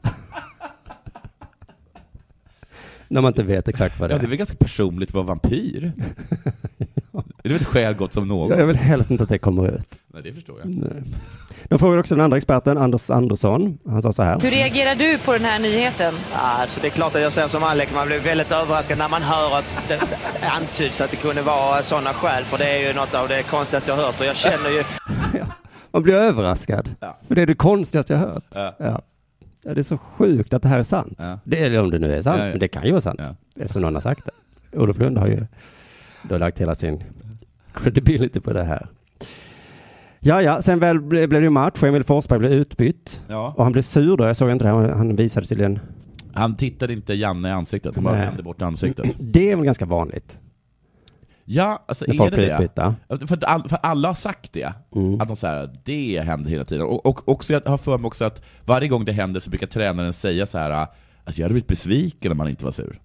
Speaker 4: När man inte vet exakt vad det
Speaker 3: Ja, det är
Speaker 4: är.
Speaker 3: väl ganska personligt att vara vampyr? [laughs] Det är väl ett skäl gott som något?
Speaker 4: Jag vill helst inte att det kommer ut.
Speaker 3: Nej, det förstår jag.
Speaker 4: Nej. De frågade också den andra experten, Anders Andersson. Han sa så här.
Speaker 5: Hur reagerar du på den här nyheten?
Speaker 9: Alltså det är klart att jag säger som Alex, man blir väldigt överraskad när man hör att det, antyds att det kunde vara sådana skäl, för det är ju något av det konstigaste jag har hört och jag känner ju... [laughs]
Speaker 4: Man blir överraskad. För det är det konstigaste jag hört.
Speaker 3: Ja.
Speaker 4: Ja. Ja, det är så sjukt att det här är sant.
Speaker 3: Ja.
Speaker 4: Det är om det nu är sant,
Speaker 3: Ja, ja.
Speaker 4: men det kan ju vara sant.
Speaker 3: Ja.
Speaker 4: Eftersom någon har sagt det. Olof Lund har ju då lagt hela sin credibility på det här. Ja, ja, sen väl ble- blev det ju match. Emil Forsberg blev utbytt.
Speaker 3: Ja.
Speaker 4: Och han blev sur då. Jag såg inte det. Han han visade tydligen.
Speaker 3: Han tittade inte Janne i ansiktet, han bara vände bort ansiktet.
Speaker 4: Det är väl ganska vanligt
Speaker 3: Ja, alltså
Speaker 4: när
Speaker 3: är
Speaker 4: folk
Speaker 3: det
Speaker 4: blir
Speaker 3: det?
Speaker 4: utbytta.
Speaker 3: För, att all, för alla har sagt det,
Speaker 4: Mm.
Speaker 3: att de säger det händer hela tiden. Och, och också, jag har för mig också att varje gång det händer så brukar tränaren säga så här alltså jag hade blivit besviken om man inte var sur.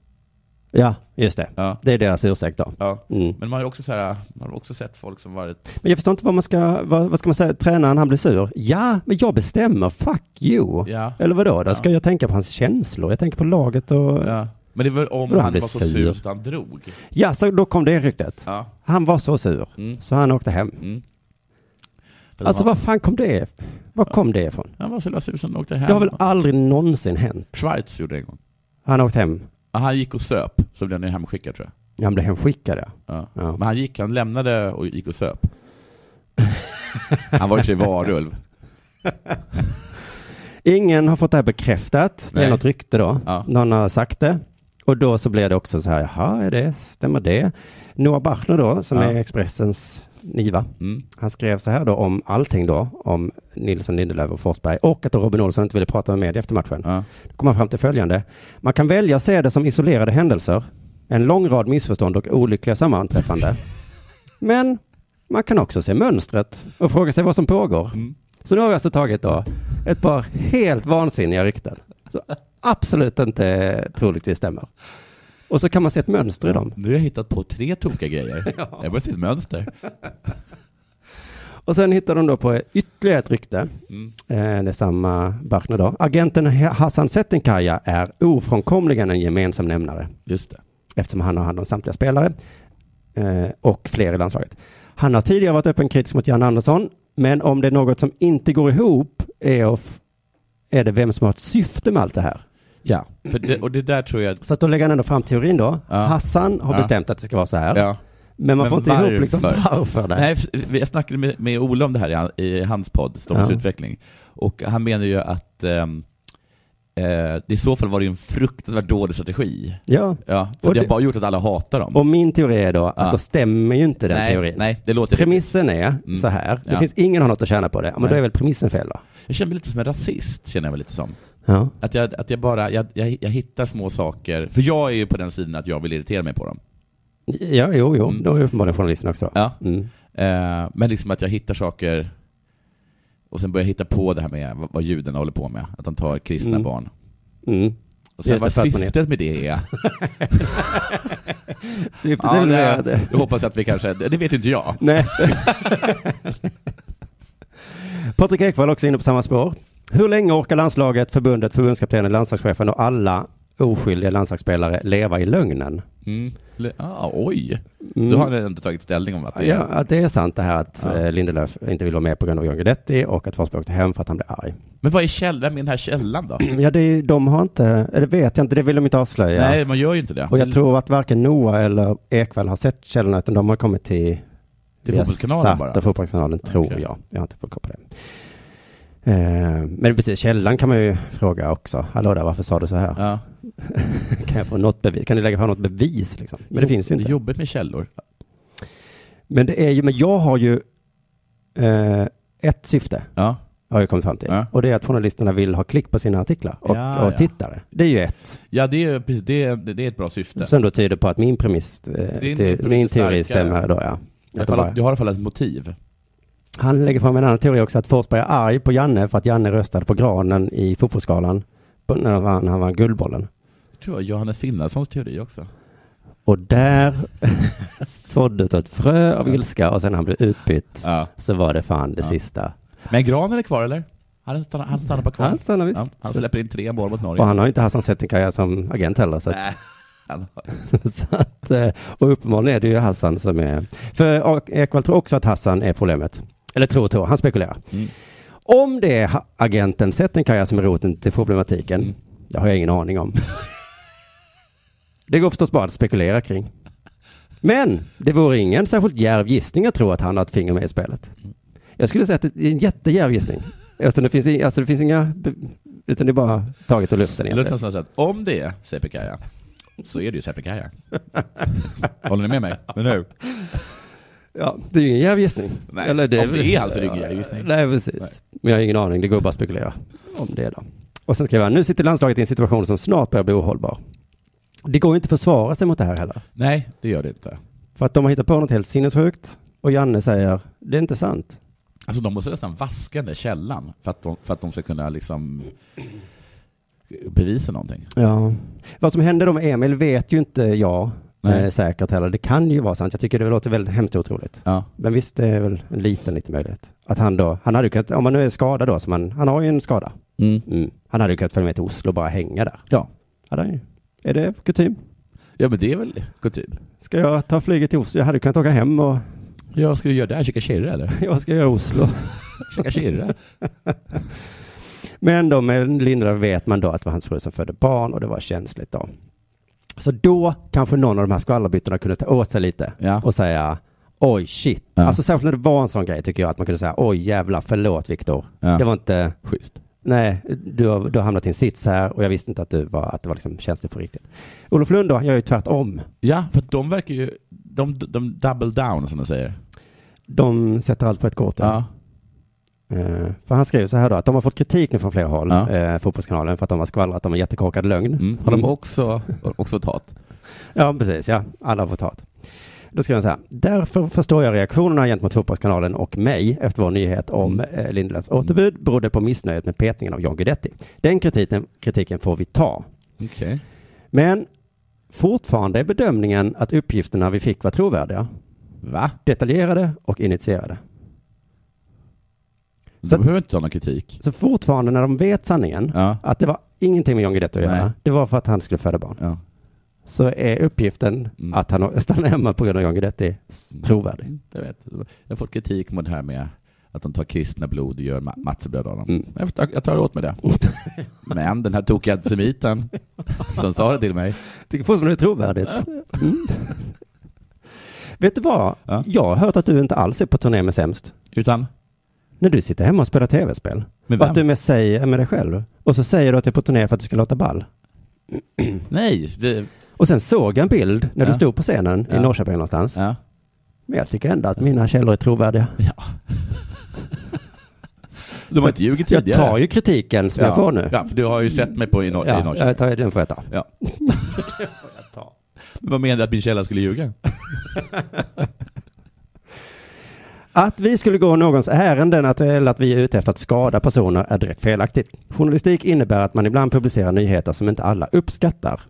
Speaker 4: Ja, just det.
Speaker 3: Ja.
Speaker 4: Det är deras ursäkt då.
Speaker 3: Ja.
Speaker 4: Mm.
Speaker 3: Men man har också, så här, man har också sett folk som varit...
Speaker 4: Men jag förstår inte vad man ska, vad, vad ska man säga, tränaren han blir sur. Ja, men jag bestämmer, fuck you.
Speaker 3: Ja.
Speaker 4: Eller vadå, då
Speaker 3: Ja.
Speaker 4: ska jag tänka på hans känslor? Jag tänker på laget och... Ja,
Speaker 3: Ja. Men det var om
Speaker 4: han
Speaker 3: han var så
Speaker 4: sur?
Speaker 3: så han drog.
Speaker 4: så då kom det ryktet.
Speaker 3: Ja.
Speaker 4: Han var så sur,
Speaker 3: Mm.
Speaker 4: så han åkte hem.
Speaker 3: Mm.
Speaker 4: Alltså
Speaker 3: var,
Speaker 4: vad fan kom det Var kom det ifrån?
Speaker 3: Han var så sur så han åkte hem.
Speaker 4: Det har väl aldrig någonsin hänt?
Speaker 3: Schweiz gjorde det en gång.
Speaker 4: Han åkte hem.
Speaker 3: Han gick och söp, så blev han ju hemskickad tror jag.
Speaker 4: Han blev hemskickad ja.
Speaker 3: Ja.
Speaker 4: Ja.
Speaker 3: Men han gick, han lämnade och gick och söp. [laughs] han var för sig varulv. [laughs]
Speaker 4: Ingen har fått det här bekräftat. Det är något rykte då.
Speaker 3: Ja.
Speaker 4: Någon har sagt det. Och då så blir det också så här, jaha, är det, stämmer det? Noah Bachner då, som
Speaker 3: Ja.
Speaker 4: är Expressens Niva,
Speaker 3: Mm.
Speaker 4: han skrev så här då om allting då, om Nilsson, Lindelöf och Forsberg och att Robin Olsson inte ville prata med media efter matchen.
Speaker 3: Ja.
Speaker 4: Då kom han fram till följande. Man kan välja att se det som isolerade händelser, en lång rad missförstånd och olyckliga sammanträffande. [laughs] Men man kan också se mönstret och fråga sig vad som pågår.
Speaker 3: Mm.
Speaker 4: Så nu har vi alltså tagit då ett par helt vansinniga rykten. Så absolut inte troligtvis stämmer. Och så kan man se ett mönster i dem.
Speaker 3: Nu har jag hittat på tre tokiga grejer. [laughs] Jag börjar se ett mönster. [laughs]
Speaker 4: Och sen hittar de då på ytterligare ett rykte.
Speaker 3: Mm.
Speaker 4: Eh, det är samma Bachner då. Agenten Hassan Settenkaya är ofrånkomligen en gemensam nämnare.
Speaker 3: Just det.
Speaker 4: Eftersom han har hand om samtliga spelare eh, och fler i landslaget. Han har tidigare varit öppen kritisk mot Jan Andersson, men om det är något som inte går ihop är, är det vem som har ett syfte med allt det här.
Speaker 3: Ja, för det, och det där tror jag...
Speaker 4: Så att då lägger han ändå fram teorin då.
Speaker 3: Ja.
Speaker 4: Hassan har
Speaker 3: Ja.
Speaker 4: bestämt att det ska vara så här.
Speaker 3: Ja.
Speaker 4: Men man får inte ihop liksom varför det.
Speaker 3: Nej, jag snackade med, med Ola om det här i, i hans podd, Stockholms
Speaker 4: Ja.
Speaker 3: utveckling, och han menar ju att ehm, eh, i så fall var det ju en fruktansvärt dålig strategi.
Speaker 4: Ja.
Speaker 3: Ja, för
Speaker 4: Och
Speaker 3: det har
Speaker 4: det-
Speaker 3: bara gjort att alla hatar dem.
Speaker 4: Och min teori är då att
Speaker 3: Ja.
Speaker 4: då stämmer ju inte den
Speaker 3: nej,
Speaker 4: teorin.
Speaker 3: Nej, det låter
Speaker 4: Premissen är
Speaker 3: Mm.
Speaker 4: så här. Det
Speaker 3: Ja.
Speaker 4: finns ingen har något att tjäna på det. Men då
Speaker 3: Nej.
Speaker 4: är väl premissen fel då?
Speaker 3: Jag känner mig lite som en rasist, känner jag mig lite som.
Speaker 4: Ja.
Speaker 3: Att jag, att jag bara, jag, jag, jag hittar små saker, för jag är ju på den sidan att jag vill irritera mig på dem.
Speaker 4: Ja, jo, jo.
Speaker 3: Mm.
Speaker 4: Då är uppenbarligen journalisten också.
Speaker 3: Ja.
Speaker 4: Mm.
Speaker 3: Eh, men liksom att jag hittar saker och sen börjar jag hitta på det här med vad, vad judarna håller på med, att de tar kristna
Speaker 4: Mm.
Speaker 3: barn.
Speaker 4: Mm.
Speaker 3: Och sen vad syftet med det är. [laughs]
Speaker 4: Syftet
Speaker 3: ja,
Speaker 4: är väl
Speaker 3: det. jag hoppas att vi kanske, det vet inte jag.
Speaker 4: Nej. [laughs] Patrik Ekwall också inne på samma spår. Hur länge orkar landslaget, förbundet, förbundskaptenen, landslagschefen och alla oskyldiga landslagsspelare leva i lögnen?
Speaker 3: Mm. Ah, oj,
Speaker 4: Mm.
Speaker 3: då har inte tagit ställning om att det är...
Speaker 4: Ja, att det är sant det här att
Speaker 3: Ja.
Speaker 4: eh, Lindelöf inte vill vara med på grund av John Guidetti och att Forsberg åkte hem för att han blev arg.
Speaker 3: Men vad är källan med den här källan då?
Speaker 4: Ja, det, är- de har inte, eller vet jag inte, det vill de inte avslöja.
Speaker 3: Nej, man gör ju inte det.
Speaker 4: Och jag tror att varken Noah eller Ekvall har sett källorna, utan de har kommit till
Speaker 3: Till Fotbollskanalen bara?
Speaker 4: och Fotbollskanalen, tror
Speaker 3: Okej.
Speaker 4: jag. Jag har inte fått koll på det. Eh, men precis, källan kan man ju fråga också. Hallå där, varför sa du så här?
Speaker 3: Ja. [laughs]
Speaker 4: kan jag få något bevis? Kan du lägga fram något bevis liksom? Men det finns ju
Speaker 3: Det är
Speaker 4: inte.
Speaker 3: jobbigt med källor.
Speaker 4: Men det är ju, men jag har ju eh, ett syfte.
Speaker 3: Ja.
Speaker 4: Har jag kommit fram till.
Speaker 3: Ja.
Speaker 4: Och det är att journalisterna vill ha klick på sina artiklar och,
Speaker 3: Ja,
Speaker 4: och tittare. Det är ju ett.
Speaker 3: Ja, det är, det är, det är ett bra syfte.
Speaker 4: Som då tyder på att min premiss, eh, till, min teori stämmer då, ja.
Speaker 3: Du
Speaker 4: Att
Speaker 3: har,
Speaker 4: de
Speaker 3: i alla-
Speaker 4: bara-
Speaker 3: du har i alla fall ett motiv.
Speaker 4: Han lägger fram en annan teori också, att Forsberg är arg på Janne för att Janne röstade på granen i fotbollsskalan på- när han vann, han vann Guldbollen.
Speaker 3: Jag tror Johannes Finnarssons teori också.
Speaker 4: Och där [laughs] såddes ett frö av ilska och sen när han blev utbytt
Speaker 3: Ja.
Speaker 4: så var det fan det
Speaker 3: Ja.
Speaker 4: sista.
Speaker 3: Men Granen är kvar eller? Han stannar, han stannar bara kvar.
Speaker 4: Han stannar visst.
Speaker 3: Ja, han släpper in tre mål mot Norge.
Speaker 4: Och han har inte Hassan Settenkaya som agent heller. Så [laughs]
Speaker 3: har... [laughs]
Speaker 4: så att, eh, och uppenbarligen är det ju Hassan som är... För Ekwall tror också att Hassan är problemet. Eller tror och tror, han spekulerar.
Speaker 3: Mm.
Speaker 4: Om det är agenten Settenkaya som är roten till problematiken,
Speaker 3: Mm.
Speaker 4: det har jag ingen aning om. [laughs] det går förstås bara att spekulera kring. Men det vore ingen särskilt djärv gissning att tro att han har ett finger med i spelet. Jag skulle säga att det är en jättedjärv gissning. Eftersom det finns, alltså det finns inga, utan det är bara taget ur luften
Speaker 3: som att säga om det är Sepikaya, så är det ju Sepikaya. [laughs] Håller ni med mig? Men nu?
Speaker 4: Ja, det är ju ingen djärv gissning.
Speaker 3: Nej,
Speaker 4: Eller
Speaker 3: om det är han så är det ingen djärv gissning.
Speaker 4: Nej, precis.
Speaker 3: Nej.
Speaker 4: Men jag har ingen aning, det går bara att spekulera om det då. Och sen skriver han, nu sitter landslaget i en situation som snart börjar bli ohållbar. Det går ju inte att försvara sig mot det här heller.
Speaker 3: Nej, det gör det inte.
Speaker 4: För att de har hittat på något helt sinnessjukt och Janne säger, det är inte sant.
Speaker 3: Alltså de måste nästan vaska den där källan för att de, för att de ska kunna liksom bevisa någonting.
Speaker 4: Ja. Vad som hände då med Emil vet ju inte jag
Speaker 3: Nej.
Speaker 4: eh, säkert heller. Det kan ju vara sant. Jag tycker det låter väldigt hemskt otroligt.
Speaker 3: Ja.
Speaker 4: Men visst, det är väl en liten, liten möjlighet. Att han då, han hade ju kunnat, om han nu är skadad då, som han, han har ju en skada.
Speaker 3: Mm.
Speaker 4: Mm. Han hade ju kunnat följa med till Oslo och bara hänga där.
Speaker 3: Ja.
Speaker 4: Hade han ju. Är det kutym?
Speaker 3: ja, men det är väl kutym.
Speaker 4: Ska jag ta flyget till Oslo? Jag hade kunnat åka hem och
Speaker 3: Ja, ska du göra det? Käka kirre eller? [laughs]
Speaker 4: jag ska göra Oslo. [laughs]
Speaker 3: Käka kirre?
Speaker 4: Men då med Lindelöf vet man då att det var hans fru som födde barn och det var känsligt då. Så då kanske någon av de här skvallerbyttorna kunde ta åt sig lite
Speaker 3: Ja.
Speaker 4: och säga oj shit.
Speaker 3: Ja.
Speaker 4: Alltså särskilt när det var en sån grej tycker jag att man kunde säga oj jävlar förlåt Viktor.
Speaker 3: Ja.
Speaker 4: Det var inte,
Speaker 3: Schysst.
Speaker 4: nej du har, du har hamnat i en sits här och jag visste inte att, du var, att det var liksom känsligt på riktigt. Olof Lund då gör ju tvärtom.
Speaker 3: Ja, för de verkar ju, de, de double down som de säger.
Speaker 4: De sätter allt på ett kort.
Speaker 3: Ja.
Speaker 4: Eh, för han skriver så här då, att de har fått kritik nu från flera håll,
Speaker 3: Ja.
Speaker 4: eh, Fotbollskanalen, för att de har skvallrat om en jättekorkad lögn.
Speaker 3: Mm. Har de också, också fått hat?
Speaker 4: Ja, precis, ja. Alla har fått hat. Då skriver han så här. Därför förstår jag reaktionerna gentemot Fotbollskanalen och mig efter vår nyhet om
Speaker 3: Mm.
Speaker 4: eh, Lindelöfs återbud berodde på missnöjet med petningen av John Guidetti. Den kritiken, kritiken får vi ta.
Speaker 3: Okej.
Speaker 4: Men fortfarande är bedömningen att uppgifterna vi fick var trovärdiga.
Speaker 3: Va?
Speaker 4: Detaljerade och initierade. Så-
Speaker 3: behöver inte ta någon kritik.
Speaker 4: Så fortfarande när de vet sanningen,
Speaker 3: Ja.
Speaker 4: att det var ingenting med John Guidetti att göra,
Speaker 3: Nej.
Speaker 4: det var för att han skulle föda barn.
Speaker 3: Ja.
Speaker 4: Så är uppgiften
Speaker 3: Mm.
Speaker 4: att han stannar hemma på grund av John Guidetti s- trovärdig.
Speaker 3: Mm, Jag vet. Jag har fått kritik mot det här med att de tar kristna blod och gör ma- matzebröd av dem.
Speaker 4: Mm.
Speaker 3: Jag, tar åt mig det. [laughs] Men den här tokiga antisemiten som sa det till mig.
Speaker 4: Tycker fortfarande det är trovärdigt. Mm. Vet du vad?
Speaker 3: Ja.
Speaker 4: Jag har hört att du inte alls är på turné med Sämst.
Speaker 3: Utan,
Speaker 4: När du sitter hemma och spelar tv-spel. Och att du med, säger, med dig själv. Och så säger du att du är på turné för att du ska låta ball. [clears throat]
Speaker 3: Nej, det,
Speaker 4: Och sen såg jag en bild när du
Speaker 3: Ja.
Speaker 4: stod på scenen i
Speaker 3: Ja.
Speaker 4: Norrköping någonstans.
Speaker 3: ja.
Speaker 4: Men jag tycker ändå att mina källor är trovärdiga. [laughs]
Speaker 3: De har inte ljugit
Speaker 4: Jag
Speaker 3: tidigare.
Speaker 4: tar ju kritiken som jag får nu.
Speaker 3: Ja, för du har ju sett mig på i, Nor- i
Speaker 4: Ja,
Speaker 3: Norrköping.
Speaker 4: jag tar, den får jag ta.
Speaker 3: Ja. [laughs] Vad menar du att min källa skulle ljuga? [laughs]
Speaker 4: Att vi skulle gå någons ärenden eller att vi är ute efter att skada personer är direkt felaktigt. Journalistik innebär att man ibland publicerar nyheter som inte alla uppskattar.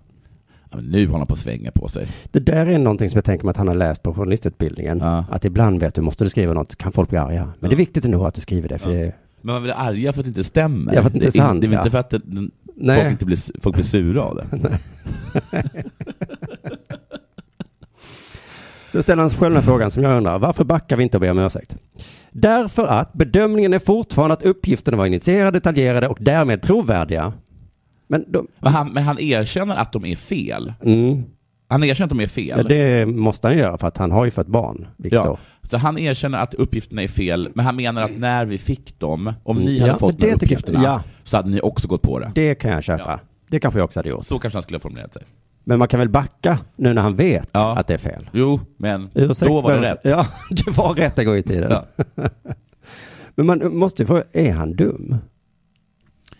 Speaker 3: Ja, nu håller han på att svänga på sig.
Speaker 4: Det där är någonting som jag tänker mig att han har läst på journalistutbildningen.
Speaker 3: Ja.
Speaker 4: Att ibland vet du, måste du skriva något, kan folk bli arga. Men det är viktigt ändå att du skriver det. För
Speaker 3: Ja. Men man blir arga för att det inte stämmer.
Speaker 4: Ja, för att det inte är sant,
Speaker 3: Det är
Speaker 4: ja.
Speaker 3: inte för att det, folk, inte blir, folk blir sura av det. [laughs]
Speaker 4: Sen ställer han sig själv den frågan som jag undrar. Varför backar vi inte och ber om ursäkt? Därför att bedömningen är fortfarande att uppgifterna var initierade, detaljerade och därmed trovärdiga. Men de,
Speaker 3: Men han, men han erkänner att de är fel.
Speaker 4: mm,
Speaker 3: Han erkänner att de är fel.
Speaker 4: ja, det måste han göra för att han har ju fått barn, Viktor.
Speaker 3: Ja, så han erkänner att uppgifterna är fel, men han menar att när vi fick dem, om ni hade
Speaker 4: Ja,
Speaker 3: fått de
Speaker 4: tycker jag-
Speaker 3: uppgifterna,
Speaker 4: ja.
Speaker 3: så hade ni också gått på det.
Speaker 4: Det kan jag köpa. Det kanske jag också hade gjort.
Speaker 3: Så kanske han skulle ha formulerat sig.
Speaker 4: Men man kan väl backa nu när han vet
Speaker 3: Ja.
Speaker 4: att det är fel.
Speaker 3: Jo, men
Speaker 4: Ursäkt,
Speaker 3: då var det
Speaker 4: men-
Speaker 3: rätt.
Speaker 4: Ja, [laughs] det var rätt en gång i tiden.
Speaker 3: Ja. [laughs]
Speaker 4: Men man måste ju fråga, är han dum?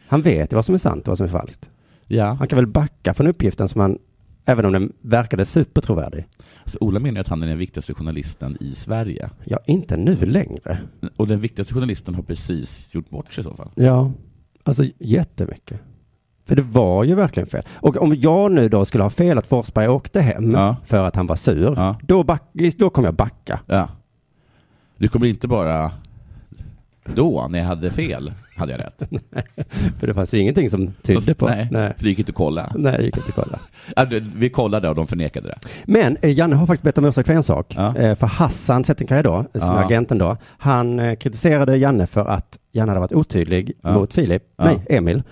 Speaker 4: Han vet ju vad som är sant och vad som är falskt.
Speaker 3: Ja.
Speaker 4: Han kan väl backa från uppgiften som han, även om den verkade supertrovärdig.
Speaker 3: Alltså, Ola menar ju att han är den viktigaste journalisten i Sverige.
Speaker 4: Ja, inte nu längre.
Speaker 3: Och den viktigaste journalisten har precis gjort bort sig i så fall.
Speaker 4: Ja, alltså jättemycket. För det var ju verkligen fel. Och om jag nu då skulle ha fel att Forsberg åkte hem
Speaker 3: Ja.
Speaker 4: för att han var sur,
Speaker 3: Ja.
Speaker 4: då, back, då kommer jag backa.
Speaker 3: Ja. Du kommer inte bara då, när jag hade fel, hade jag rätt. [laughs]
Speaker 4: För det fanns ju ingenting som tydde på.
Speaker 3: Nej,
Speaker 4: Nej.
Speaker 3: för det gick inte att kolla.
Speaker 4: Nej, det gick inte att kolla. [laughs]
Speaker 3: Vi kollade och de förnekade det.
Speaker 4: Men eh, Janne har faktiskt bett om ursäkt för en sak.
Speaker 3: Ja.
Speaker 4: Eh, för Hassan Settinkaya då, som
Speaker 3: Ja.
Speaker 4: är agenten då, han eh, kritiserade Janne för att Janne hade varit otydlig
Speaker 3: Ja.
Speaker 4: mot Filip, nej, Emil.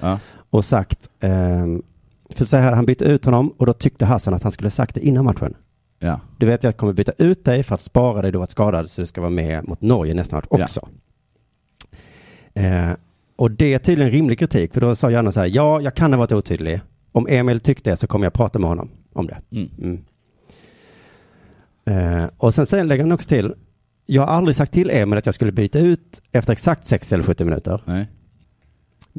Speaker 4: Och sagt, ehm, för så här, han bytte ut honom och då tyckte Hassan att han skulle sagt det innan matchen.
Speaker 3: Ja.
Speaker 4: Du vet, jag kommer byta ut dig för att spara dig då att skadad så du ska vara med mot Norge nästa match
Speaker 3: Ja.
Speaker 4: också. Eh, och det är tydligen rimlig kritik, för då sa Janne så här, ja, jag kan ha varit otydlig. Om Emil tyckte det så kommer jag prata med honom om det.
Speaker 3: Mm.
Speaker 4: Mm. Eh, och sen, sen lägger han också till, jag har aldrig sagt till Emil att jag skulle byta ut efter exakt 60 eller 70 minuter.
Speaker 3: Nej.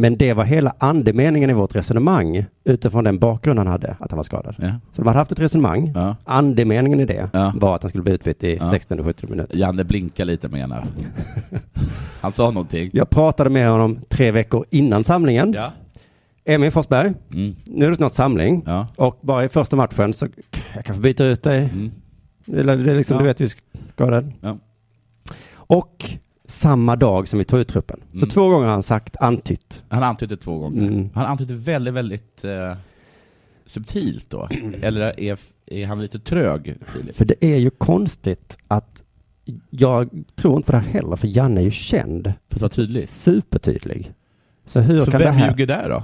Speaker 4: Men det var hela andemeningen i vårt resonemang utifrån den bakgrund han hade, att han var skadad.
Speaker 3: Ja.
Speaker 4: Så de hade haft ett resonemang.
Speaker 3: Ja.
Speaker 4: Andemeningen i det
Speaker 3: Ja.
Speaker 4: var att han skulle bli utbytt i
Speaker 3: Ja.
Speaker 4: 16 och 70 minuter.
Speaker 3: Janne blinkar lite menar. [laughs] Han sa någonting.
Speaker 4: Jag pratade med honom tre veckor innan samlingen.
Speaker 3: Ja.
Speaker 4: Emil Forsberg,
Speaker 3: Mm.
Speaker 4: nu är det snart samling. Och bara i första matchen så jag kan få byta ut dig.
Speaker 3: Mm.
Speaker 4: Eller det är liksom, du vet, vi skadad.
Speaker 3: Ja.
Speaker 4: Och samma dag som vi tog ut truppen. Så
Speaker 3: Mm.
Speaker 4: två gånger har han sagt, antytt.
Speaker 3: Han antydde två gånger.
Speaker 4: Mm.
Speaker 3: Han antydde väldigt, väldigt eh, subtilt då. Eller är, är han lite trög, Filip?
Speaker 4: För det är ju konstigt att jag tror inte på det här heller, för Janne är ju känd.
Speaker 3: För att vara tydlig.
Speaker 4: Supertydlig. Så hur
Speaker 3: Så
Speaker 4: kan
Speaker 3: vem
Speaker 4: det här...
Speaker 3: ljuger där då?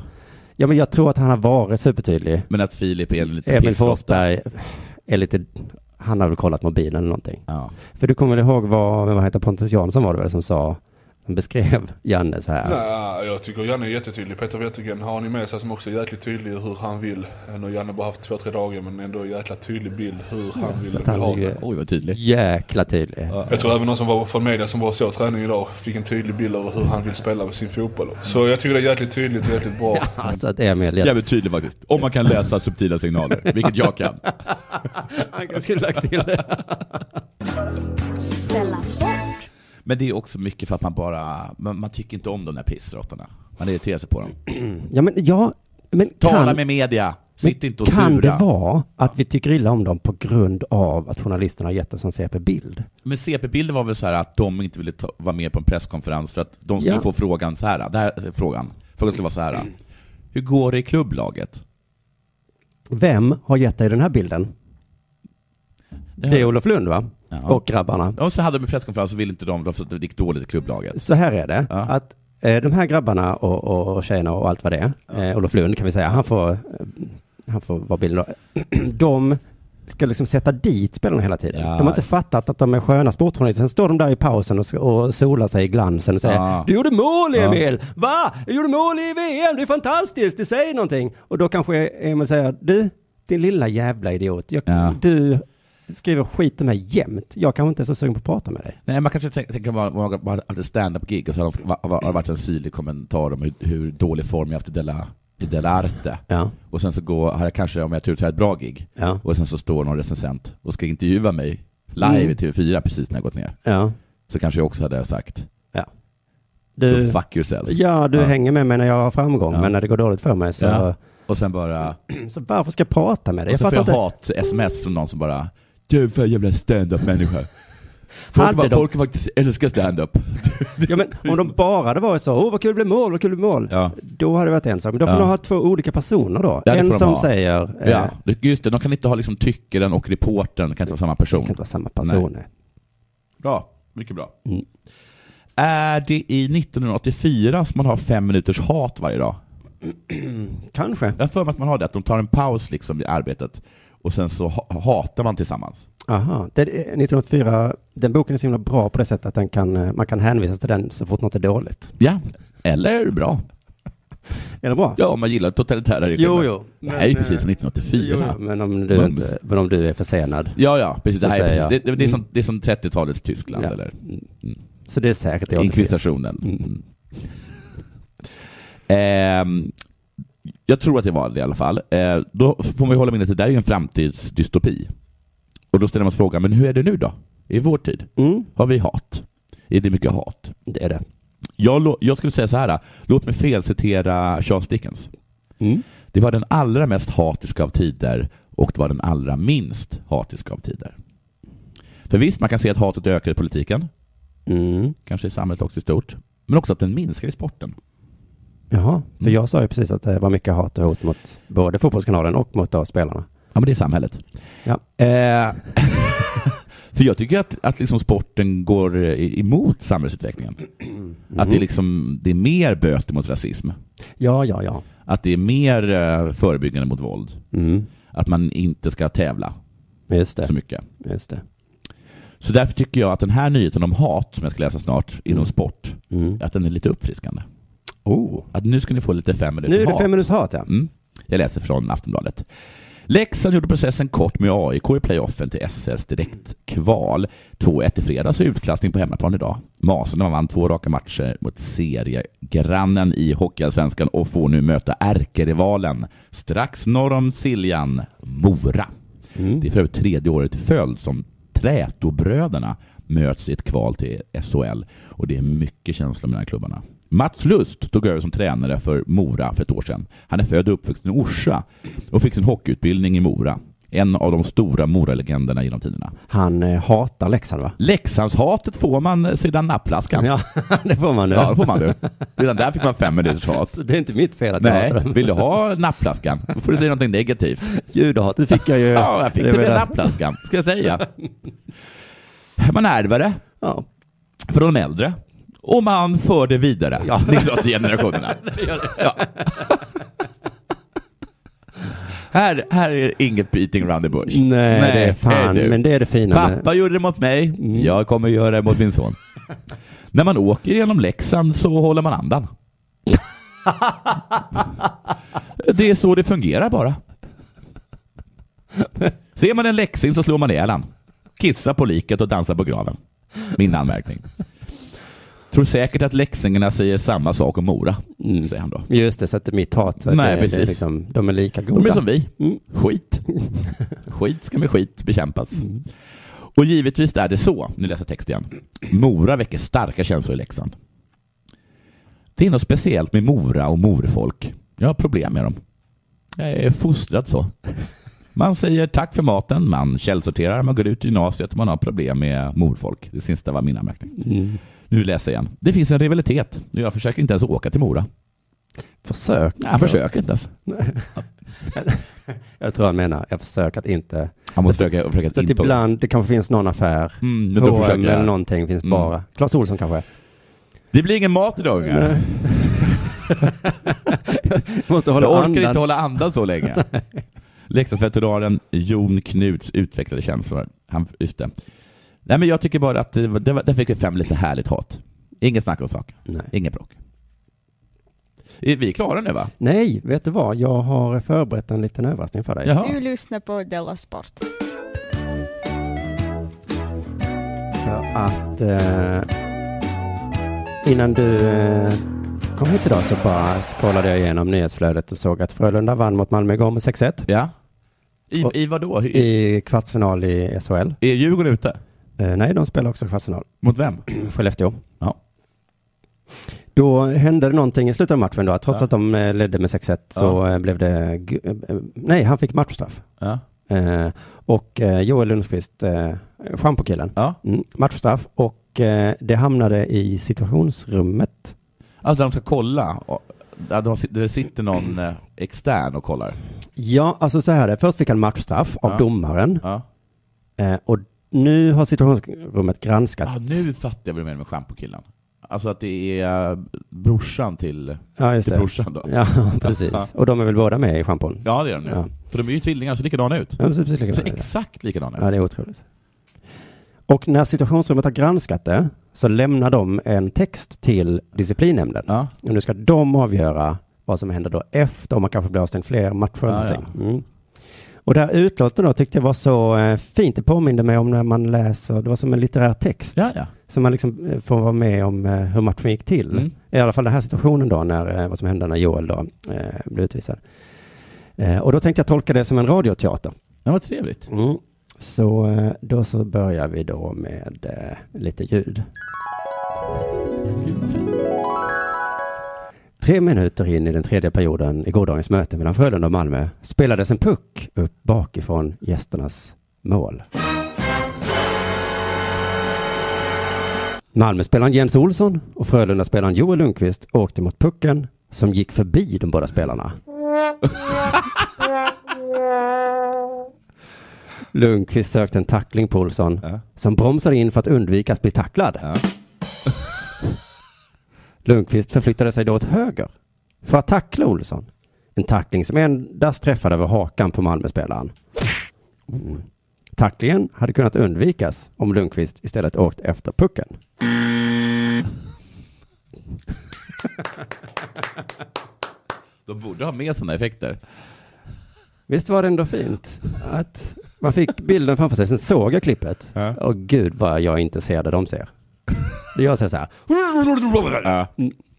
Speaker 4: Ja, men jag tror att han har varit supertydlig.
Speaker 3: Men att Filip är lite
Speaker 4: Emil
Speaker 3: pisslotta.
Speaker 4: Forsberg är lite... Han har väl kollat mobilen eller någonting.
Speaker 3: Ja.
Speaker 4: För du kommer ihåg vad, vad heter Pontus Jansson var det väl som sa Han beskrev Janne så här.
Speaker 10: Nej, jag tycker Janne är jättetydlig. Peter Wettergren har ni med sig som också är jäkligt tydlig hur han vill. Nu har Janne bara haft två, tre dagar men ändå en jäkla tydlig bild hur han vill,
Speaker 4: att
Speaker 10: vill
Speaker 4: han
Speaker 10: ha det.
Speaker 3: Oj, vad tydlig.
Speaker 4: jäkla tydlig.
Speaker 10: Jag tror även någon som var från media som var så träning idag fick en tydlig bild över hur han vill spela med sin fotboll. Så jag tycker det är jäkligt tydligt och jäkligt bra. [laughs]
Speaker 4: Alltså att Emil...
Speaker 3: Jävligt tydlig faktiskt. Om man kan läsa subtila signaler, vilket jag kan. [laughs]
Speaker 4: Han skulle lagt till det. [laughs]
Speaker 3: Men det är också mycket för att man bara, man, man tycker inte om de där pissråttorna. Man irriterar sig på dem. [clears throat]
Speaker 4: Ja, men ja... Men
Speaker 3: Tala
Speaker 4: kan,
Speaker 3: med media, sitt inte och
Speaker 4: kan
Speaker 3: sura.
Speaker 4: det vara att vi tycker illa om dem på grund av att journalisterna har gett oss en CP-bild?
Speaker 3: Men CP-bilden var väl så här att de inte ville ta, vara med på en presskonferens för att de skulle
Speaker 4: Ja.
Speaker 3: få frågan så här. Det här är frågan. Frågan skulle vara så här. Hur går det i klubblaget?
Speaker 4: Vem har gett dig den här bilden? Det är Olof Lund va?
Speaker 3: Ja.
Speaker 4: Och grabbarna.
Speaker 3: Och så hade de en presskonferens och ville inte de, för att det gick dåligt i klubblaget.
Speaker 4: Så här är det,
Speaker 3: Ja.
Speaker 4: att eh, de här grabbarna och, och, och tjejerna och allt vad det är, eh, Olof Lund kan vi säga, han får, eh, han får vara bilden då. [clears throat] De ska liksom sätta dit spelarna hela tiden.
Speaker 3: Ja.
Speaker 4: De har inte fattat att de är sköna sportjournalister. Sen står de där i pausen och, och solar sig i glansen och säger
Speaker 3: Ja.
Speaker 4: Du gjorde mål
Speaker 3: Ja.
Speaker 4: Emil! Va? Jag gjorde mål i VM, det är fantastiskt, det säger någonting. Och då kanske Emil säger, du, din lilla jävla idiot, jag,
Speaker 3: Ja.
Speaker 4: du skriver skit om mig jämt. Jag kanske inte är så sugen på att prata med dig.
Speaker 3: Nej, man kanske tänker tänker man man ett stand-up-gig och så har det varit en syrlig kommentar om hur, hur dålig form jag haft i Della, i Della Arte.
Speaker 4: Ja.
Speaker 3: Och sen så går, har jag kanske, om jag tur, jag ett bra gig.
Speaker 4: Ja.
Speaker 3: Och sen så står någon recensent och ska intervjua mig live
Speaker 4: Mm.
Speaker 3: i TV4 precis när jag gått ner.
Speaker 4: Ja.
Speaker 3: Så kanske jag också hade sagt,
Speaker 4: Du,
Speaker 3: "Go fuck yourself.
Speaker 4: Ja, du hänger med mig när jag har framgång, men när det går dåligt för mig så.
Speaker 3: Och sen bara, [clears throat]
Speaker 4: så varför ska jag prata med dig?
Speaker 3: och
Speaker 4: Jag
Speaker 3: så får
Speaker 4: fattar
Speaker 3: jag
Speaker 4: inte.
Speaker 3: hat-sms från någon som bara, du är för jävla stand-up-människa. Folk,
Speaker 4: de-
Speaker 3: folk faktiskt älskar stand-up.
Speaker 4: Ja, men om de bara hade varit så, åh vad kul det blev mål, vad kul det blev mål.
Speaker 3: Ja.
Speaker 4: Då hade det varit en sak. Men då får
Speaker 3: Ja.
Speaker 4: de ha två olika personer då.
Speaker 3: Det
Speaker 4: en som
Speaker 3: ha.
Speaker 4: säger, eh,
Speaker 3: Ja, det- just det, de kan inte ha liksom tyckaren och reportern, det kan inte vara samma
Speaker 4: det
Speaker 3: person.
Speaker 4: kan inte vara samma person. nej.
Speaker 3: Bra, mycket bra.
Speaker 4: Mm.
Speaker 3: Är det i 1984 som man har fem minuters hat varje dag? [clears throat]
Speaker 4: Kanske.
Speaker 3: Jag har för mig att man har det, att de tar en paus liksom i arbetet och sen så ha- hatar man tillsammans.
Speaker 4: Aha. Det, är 1984, den boken är så himla bra på det sättet att den kan, eh, man kan hänvisa till den så fort något är dåligt.
Speaker 3: Ja, eller bra.
Speaker 4: Är det bra?
Speaker 3: Ja, om man gillar totalitära regimer.
Speaker 4: Jo, jo.
Speaker 3: Det här är ju precis som
Speaker 4: Jo,
Speaker 3: 1984.
Speaker 4: jo, men om du, inte, men om du är försenad.
Speaker 3: Ja, ja, precis. Det, här är, precis. Det, det, är som,
Speaker 4: Mm.
Speaker 3: det är som 30-talets Tyskland,
Speaker 4: Ja.
Speaker 3: eller
Speaker 4: Så det är säkert det.
Speaker 3: inkvisitionen. Mm. Ehm, jag tror att det var det i alla fall. Eh, då får man ju hålla minnet att det där är en framtidsdystopi. Och då ställer man sig frågan, men hur är det nu då? I vår tid?
Speaker 4: Mm,
Speaker 3: Har vi hat? Är det mycket hat?
Speaker 4: det är det.
Speaker 3: Jag, jag skulle säga så här, låt mig felcitera Charles Dickens.
Speaker 4: Mm.
Speaker 3: Det var den allra mest hatiska av tider och det var den allra minst hatiska av tider. För visst, man kan se att hatet ökar i politiken,
Speaker 4: Mm.
Speaker 3: kanske i samhället också i stort, men också att den minskar i sporten.
Speaker 4: Jaha, för
Speaker 3: Mm.
Speaker 4: jag sa ju precis att det var mycket hat och hot mot både fotbollskanalen och mot då spelarna.
Speaker 3: Ja, men det är samhället.
Speaker 4: Ja.
Speaker 3: Eh, [laughs] för jag tycker att, att liksom sporten går i- emot samhällsutvecklingen. Att det är, liksom, det är mer böter mot rasism.
Speaker 4: Ja, ja, ja.
Speaker 3: Att det är mer eh, förebyggande mot våld.
Speaker 4: Mm.
Speaker 3: Att man inte ska tävla så mycket.
Speaker 4: Just det.
Speaker 3: Så därför tycker jag att den här nyheten om hat, som jag ska läsa snart, inom
Speaker 4: Mm.
Speaker 3: sport,
Speaker 4: Mm.
Speaker 3: att den är lite uppfriskande.
Speaker 4: Oh.
Speaker 3: Att nu ska ni få lite fem minuter
Speaker 4: Nu är det
Speaker 3: hat.
Speaker 4: fem minuters hat, ja.
Speaker 3: Mm. Jag läser från Aftonbladet. Leksand gjorde processen kort med AIK i playoffen till SS direktkval. 2-1 i fredags och utklassning på hemmaplan idag. Masarna vann två raka matcher mot seriegrannen i Hockeyallsvenskan och får nu möta ärkerivalen strax norr om Siljan, Mora.
Speaker 4: Mm.
Speaker 3: Det är för övrigt tredje året i följd som Trätobröderna möts i ett kval till SHL och det är mycket känslor mellan klubbarna. Mats Lust tog över som tränare för Mora för ett år sedan. Han är född och uppvuxen i Orsa och fick sin hockeyutbildning i Mora. En av de stora Mora-legenderna genom tiderna.
Speaker 4: Han eh, hatar Leksand, va?
Speaker 3: Leksandshatet får man sedan nappflaskan. [laughs]
Speaker 4: Ja, det får man nu.
Speaker 3: Ja, det får man nu. Redan där fick man fem minuters hat.
Speaker 4: Så det är inte mitt fel att jag
Speaker 3: Nej,
Speaker 4: hatar dem.
Speaker 3: vill du ha nappflaskan? Då får du säga någonting negativt.
Speaker 4: Judehat, det fick jag ju.
Speaker 3: Ja, jag fick
Speaker 4: Det
Speaker 3: med nappflaskan, ska jag säga. Man ärver det
Speaker 4: Ja.
Speaker 3: från de äldre och man för det vidare.
Speaker 4: Ja.
Speaker 3: Det är klart till generationerna. [laughs] Ja. Här, här är inget beating around the bush.
Speaker 4: Nej, det är fan,
Speaker 3: du.
Speaker 4: men det är det fina med-
Speaker 3: Pappa gjorde det mot mig, jag kommer göra det mot min son. När man åker genom Leksand så håller man andan. det är så det fungerar bara. Ser man en läxing så slår man ihjäl han. Kissar på liket och dansar på graven. Min anmärkning. Tror säkert att läxingarna säger samma sak om Mora, säger han då.
Speaker 4: Just det, så att det mitt hat. Så
Speaker 3: Nej,
Speaker 4: det, Det
Speaker 3: precis.
Speaker 4: är liksom, de är lika goda.
Speaker 3: De är som vi.
Speaker 4: Mm.
Speaker 3: Skit. [laughs] Skit ska med skit bekämpas. Och givetvis är det så, nu läser jag text igen. Mora väcker starka känslor i Leksand. Det är något speciellt med Mora och morfolk. Jag har problem med dem. Jag är fostrad så. Man säger tack för maten, man källsorterar, man går ut i gymnasiet och man har problem med morfolk. Det sista var min anmärkning.
Speaker 4: Mm.
Speaker 3: Nu läser jag igen. Det finns en rivalitet. Jag försöker inte ens åka till Mora.
Speaker 4: Försök.
Speaker 3: Nej, jag försöker inte ens. [laughs]
Speaker 4: Jag tror han menar, jag försöker att inte...
Speaker 3: Han måste försöka, försöka
Speaker 4: Så att
Speaker 3: inte-
Speaker 4: ibland, det kanske finns någon affär,
Speaker 3: Mm, men då
Speaker 4: H&M eller någonting finns
Speaker 3: Mm.
Speaker 4: bara. Clas Ohlson kanske?
Speaker 3: Det blir ingen mat idag ungar. [laughs]
Speaker 4: Måste hålla
Speaker 3: jag orkar
Speaker 4: andan.
Speaker 3: inte hålla andan så länge. [laughs] Leksandsveteranen Jon Knuts utvecklade känslor. Han, just det. Nej, men jag tycker bara att det, var- det, var- där fick vi fem lite härligt hat. Inget snack om sak. Inget bråk. Är vi klara nu va?
Speaker 4: Nej, vet du vad? Jag har förberett en liten överraskning för dig.
Speaker 11: Du lyssnar på Della Sport.
Speaker 4: För att eh, innan du eh, kom hit idag så bara scrollade jag igenom nyhetsflödet och såg att Frölunda vann mot Malmö igår med 6-1.
Speaker 3: Ja. I, i vad då?
Speaker 4: I kvartsfinal i SHL.
Speaker 3: Är Djurgården ute?
Speaker 4: Eh, nej, de spelar också kvartsfinal.
Speaker 3: Mot vem? [clears throat]
Speaker 4: Skellefteå.
Speaker 3: Ja.
Speaker 4: Då hände det någonting i slutet av matchen då. Trots
Speaker 3: Ja.
Speaker 4: att de eh, ledde med 6-1 så eh, blev det... eh, Nej, han fick matchstraff.
Speaker 3: Ja.
Speaker 4: Eh, och eh, Joel Lundqvist, eh, schampokillen,
Speaker 3: Ja.
Speaker 4: mm, matchstraff. Och eh, det hamnade i situationsrummet.
Speaker 3: Alltså de ska kolla. och- ja, de sit- Det sitter någon eh, extern och kollar.
Speaker 4: Ja, alltså så här är det. Först fick han matchstraff av
Speaker 3: Ja.
Speaker 4: domaren.
Speaker 3: Ja.
Speaker 4: Eh, och nu har situationsrummet granskat.
Speaker 3: Ah, nu fattar jag vad du menar med schampokillen. Alltså att det är brorsan till,
Speaker 4: Ja, just
Speaker 3: till
Speaker 4: det.
Speaker 3: brorsan då.
Speaker 4: Ja, [laughs] precis.
Speaker 3: Ja.
Speaker 4: Och de är väl båda med i schampon?
Speaker 3: Ja, det är de nu.
Speaker 4: Ja.
Speaker 3: För de är ju tvillingar, så likadana ut.
Speaker 4: Ja, de ser precis likadana ut.
Speaker 3: exakt likadana ut.
Speaker 4: Ja, det är otroligt. Och när situationsrummet har granskat det så lämnar de en text till disciplinnämnden.
Speaker 3: Ja.
Speaker 4: Och nu ska de avgöra vad som händer då efter, om man kanske blir avstängd fler matcher eller
Speaker 3: Ja,
Speaker 4: någonting. Mm. Och det här utlåtandet då tyckte jag var så eh, fint. Det påminde mig om när man läser, det var som en litterär text.
Speaker 3: Ja, ja.
Speaker 4: Så man liksom eh, får vara med om eh, hur matchen gick till.
Speaker 3: Mm.
Speaker 4: I alla fall den här situationen då, när, vad som hände när Joel då eh, blev utvisad. Eh, och då tänkte jag tolka det som en radioteater.
Speaker 3: Ja, vad trevligt.
Speaker 4: Mm. Så då så börjar vi då med eh, lite ljud. Tre minuter in i den tredje perioden i gårdagens möte mellan Frölunda och Malmö spelades en puck upp bakifrån gästernas mål. Malmö-spelaren Jens Olsson och Frölunda-spelaren Joel Lundqvist åkte mot pucken som gick förbi de båda spelarna. [laughs] Lundqvist sökte en tackling på Olsson som bromsade in för att undvika att bli tacklad. [laughs] Lundqvist förflyttade sig då åt höger för att tackla Olsson. En tackling som endast träffade över hakan på Malmöspelaren. Mm. Tacklingen hade kunnat undvikas om Lundqvist istället åkt efter pucken. [laughs]
Speaker 3: De borde ha med sådana effekter.
Speaker 4: Visst var det ändå fint? Att man fick bilden framför sig, sen såg jag klippet. Och gud vad jag inte ser det de ser. Det jag ser så här.
Speaker 3: Ja.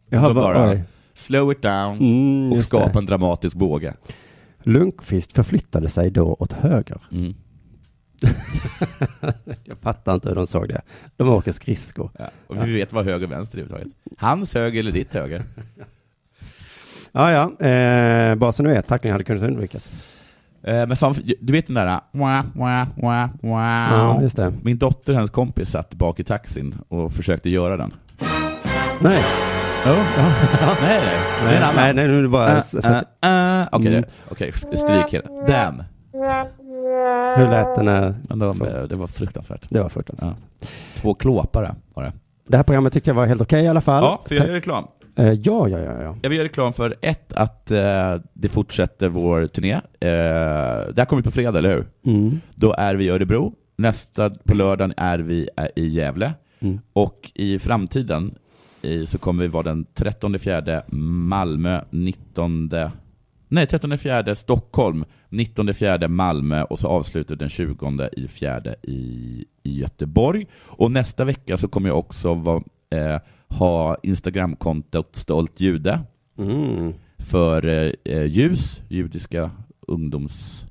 Speaker 3: Då
Speaker 4: bara,
Speaker 3: bara
Speaker 4: oj.
Speaker 3: slow it down
Speaker 4: Mm,
Speaker 3: och
Speaker 4: just
Speaker 3: skapa
Speaker 4: det.
Speaker 3: en dramatisk båge.
Speaker 4: Lundqvist förflyttade sig då åt höger.
Speaker 3: Mm. [laughs]
Speaker 4: jag fattar inte hur de såg det. De åker skridskor.
Speaker 3: Ja. Och vi vet vad höger och vänster är överhuvudtaget. Hans höger eller ditt höger? [laughs]
Speaker 4: Ja, ja. Eh, bara så ni vet, tacklingen hade kunnat undvikas.
Speaker 3: Eh, men fan, du vet den där wah, wah, wah, wow.
Speaker 4: Ja.
Speaker 3: Min dotter och hennes kompis satt bak i taxin och försökte göra den.
Speaker 4: Nej.
Speaker 3: Oh. [laughs] nej, nej. Annan.
Speaker 4: Nej, nej, nu är det bara...
Speaker 3: Uh, uh. Okej,
Speaker 4: Mm.
Speaker 3: okej, stryk hela. Den.
Speaker 4: Hur lät när...
Speaker 3: Men de, det var fruktansvärt.
Speaker 4: Det var fruktansvärt.
Speaker 3: Ja. Två klåpare var det.
Speaker 4: Det här programmet tyckte jag var helt okej i alla fall.
Speaker 3: Ja, för jag gör reklam.
Speaker 4: Eh, ja, ja, ja, ja.
Speaker 3: Jag vill göra reklam för ett, att eh, det fortsätter vår turné. Eh, det här kommer på fredag, eller hur?
Speaker 4: Mm.
Speaker 3: Då är vi i Örebro. Nästa, på lördagen, är vi eh, i Gävle.
Speaker 4: Mm.
Speaker 3: Och i framtiden i, så kommer vi vara den 13 fjärde Malmö, 19 Nej, 13 fjärde Stockholm, 19 fjärde Malmö och så avslutar den 20 i fjärde i, i Göteborg. Och nästa vecka så kommer jag också vara, eh, ha Instagramkontot Stolt Jude
Speaker 4: Mm.
Speaker 3: för eh, eh, JUS, Judiska ungdoms...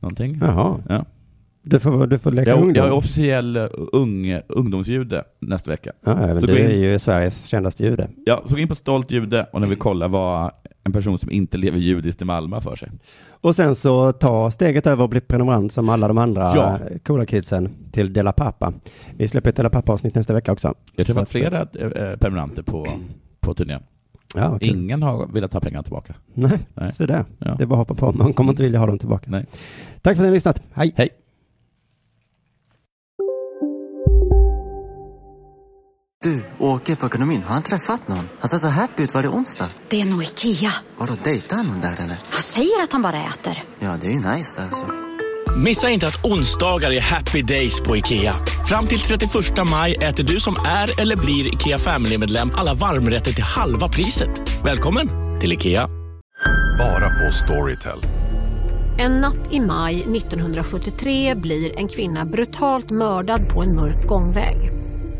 Speaker 3: Någonting.
Speaker 4: Jaha.
Speaker 3: Ja.
Speaker 4: Du får, du får leka
Speaker 3: Jag,
Speaker 4: ungdom.
Speaker 3: jag är officiell eh, ung, ungdomsjude nästa vecka.
Speaker 4: Ja, även
Speaker 3: Så
Speaker 4: du
Speaker 3: in-
Speaker 4: är ju Sveriges kändaste jude.
Speaker 3: Ja, så gå in på Stolt Jude och när vi kollar vad en person som inte lever judiskt i Malmö för sig.
Speaker 4: Och sen så ta steget över och bli prenumerant som alla de andra
Speaker 3: Ja.
Speaker 4: coola kidsen till Dela Pappa. Vi släpper ett Dela Pappa-avsnitt nästa vecka också.
Speaker 3: Jag var
Speaker 4: att-
Speaker 3: flera eh, prenumeranter på, på turnén.
Speaker 4: Ja, okej.
Speaker 3: Ingen har velat ta pengarna tillbaka.
Speaker 4: Nej,
Speaker 3: Nej.
Speaker 4: så där.
Speaker 3: Ja.
Speaker 4: Det är bara att hoppa på. Man kommer inte vilja ha dem tillbaka.
Speaker 3: Nej.
Speaker 4: Tack för att ni har lyssnat. Hej.
Speaker 3: Hej.
Speaker 12: Du, Åke på ekonomin, har han träffat någon? Han ser så happy ut. Var det onsdag?
Speaker 13: Det är nog Ikea.
Speaker 12: Vadå, dejtar han någon där eller?
Speaker 13: Han säger att han bara äter.
Speaker 12: Ja, det är ju nice där alltså.
Speaker 14: Missa inte att onsdagar är happy days på IKEA. Fram till 31 maj äter du som är eller blir IKEA Family-medlem alla varmrätter till halva priset. Välkommen till IKEA.
Speaker 15: Bara på Storytel.
Speaker 16: En natt i maj 1973 blir en kvinna brutalt mördad på en mörk gångväg.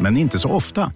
Speaker 17: men inte så ofta.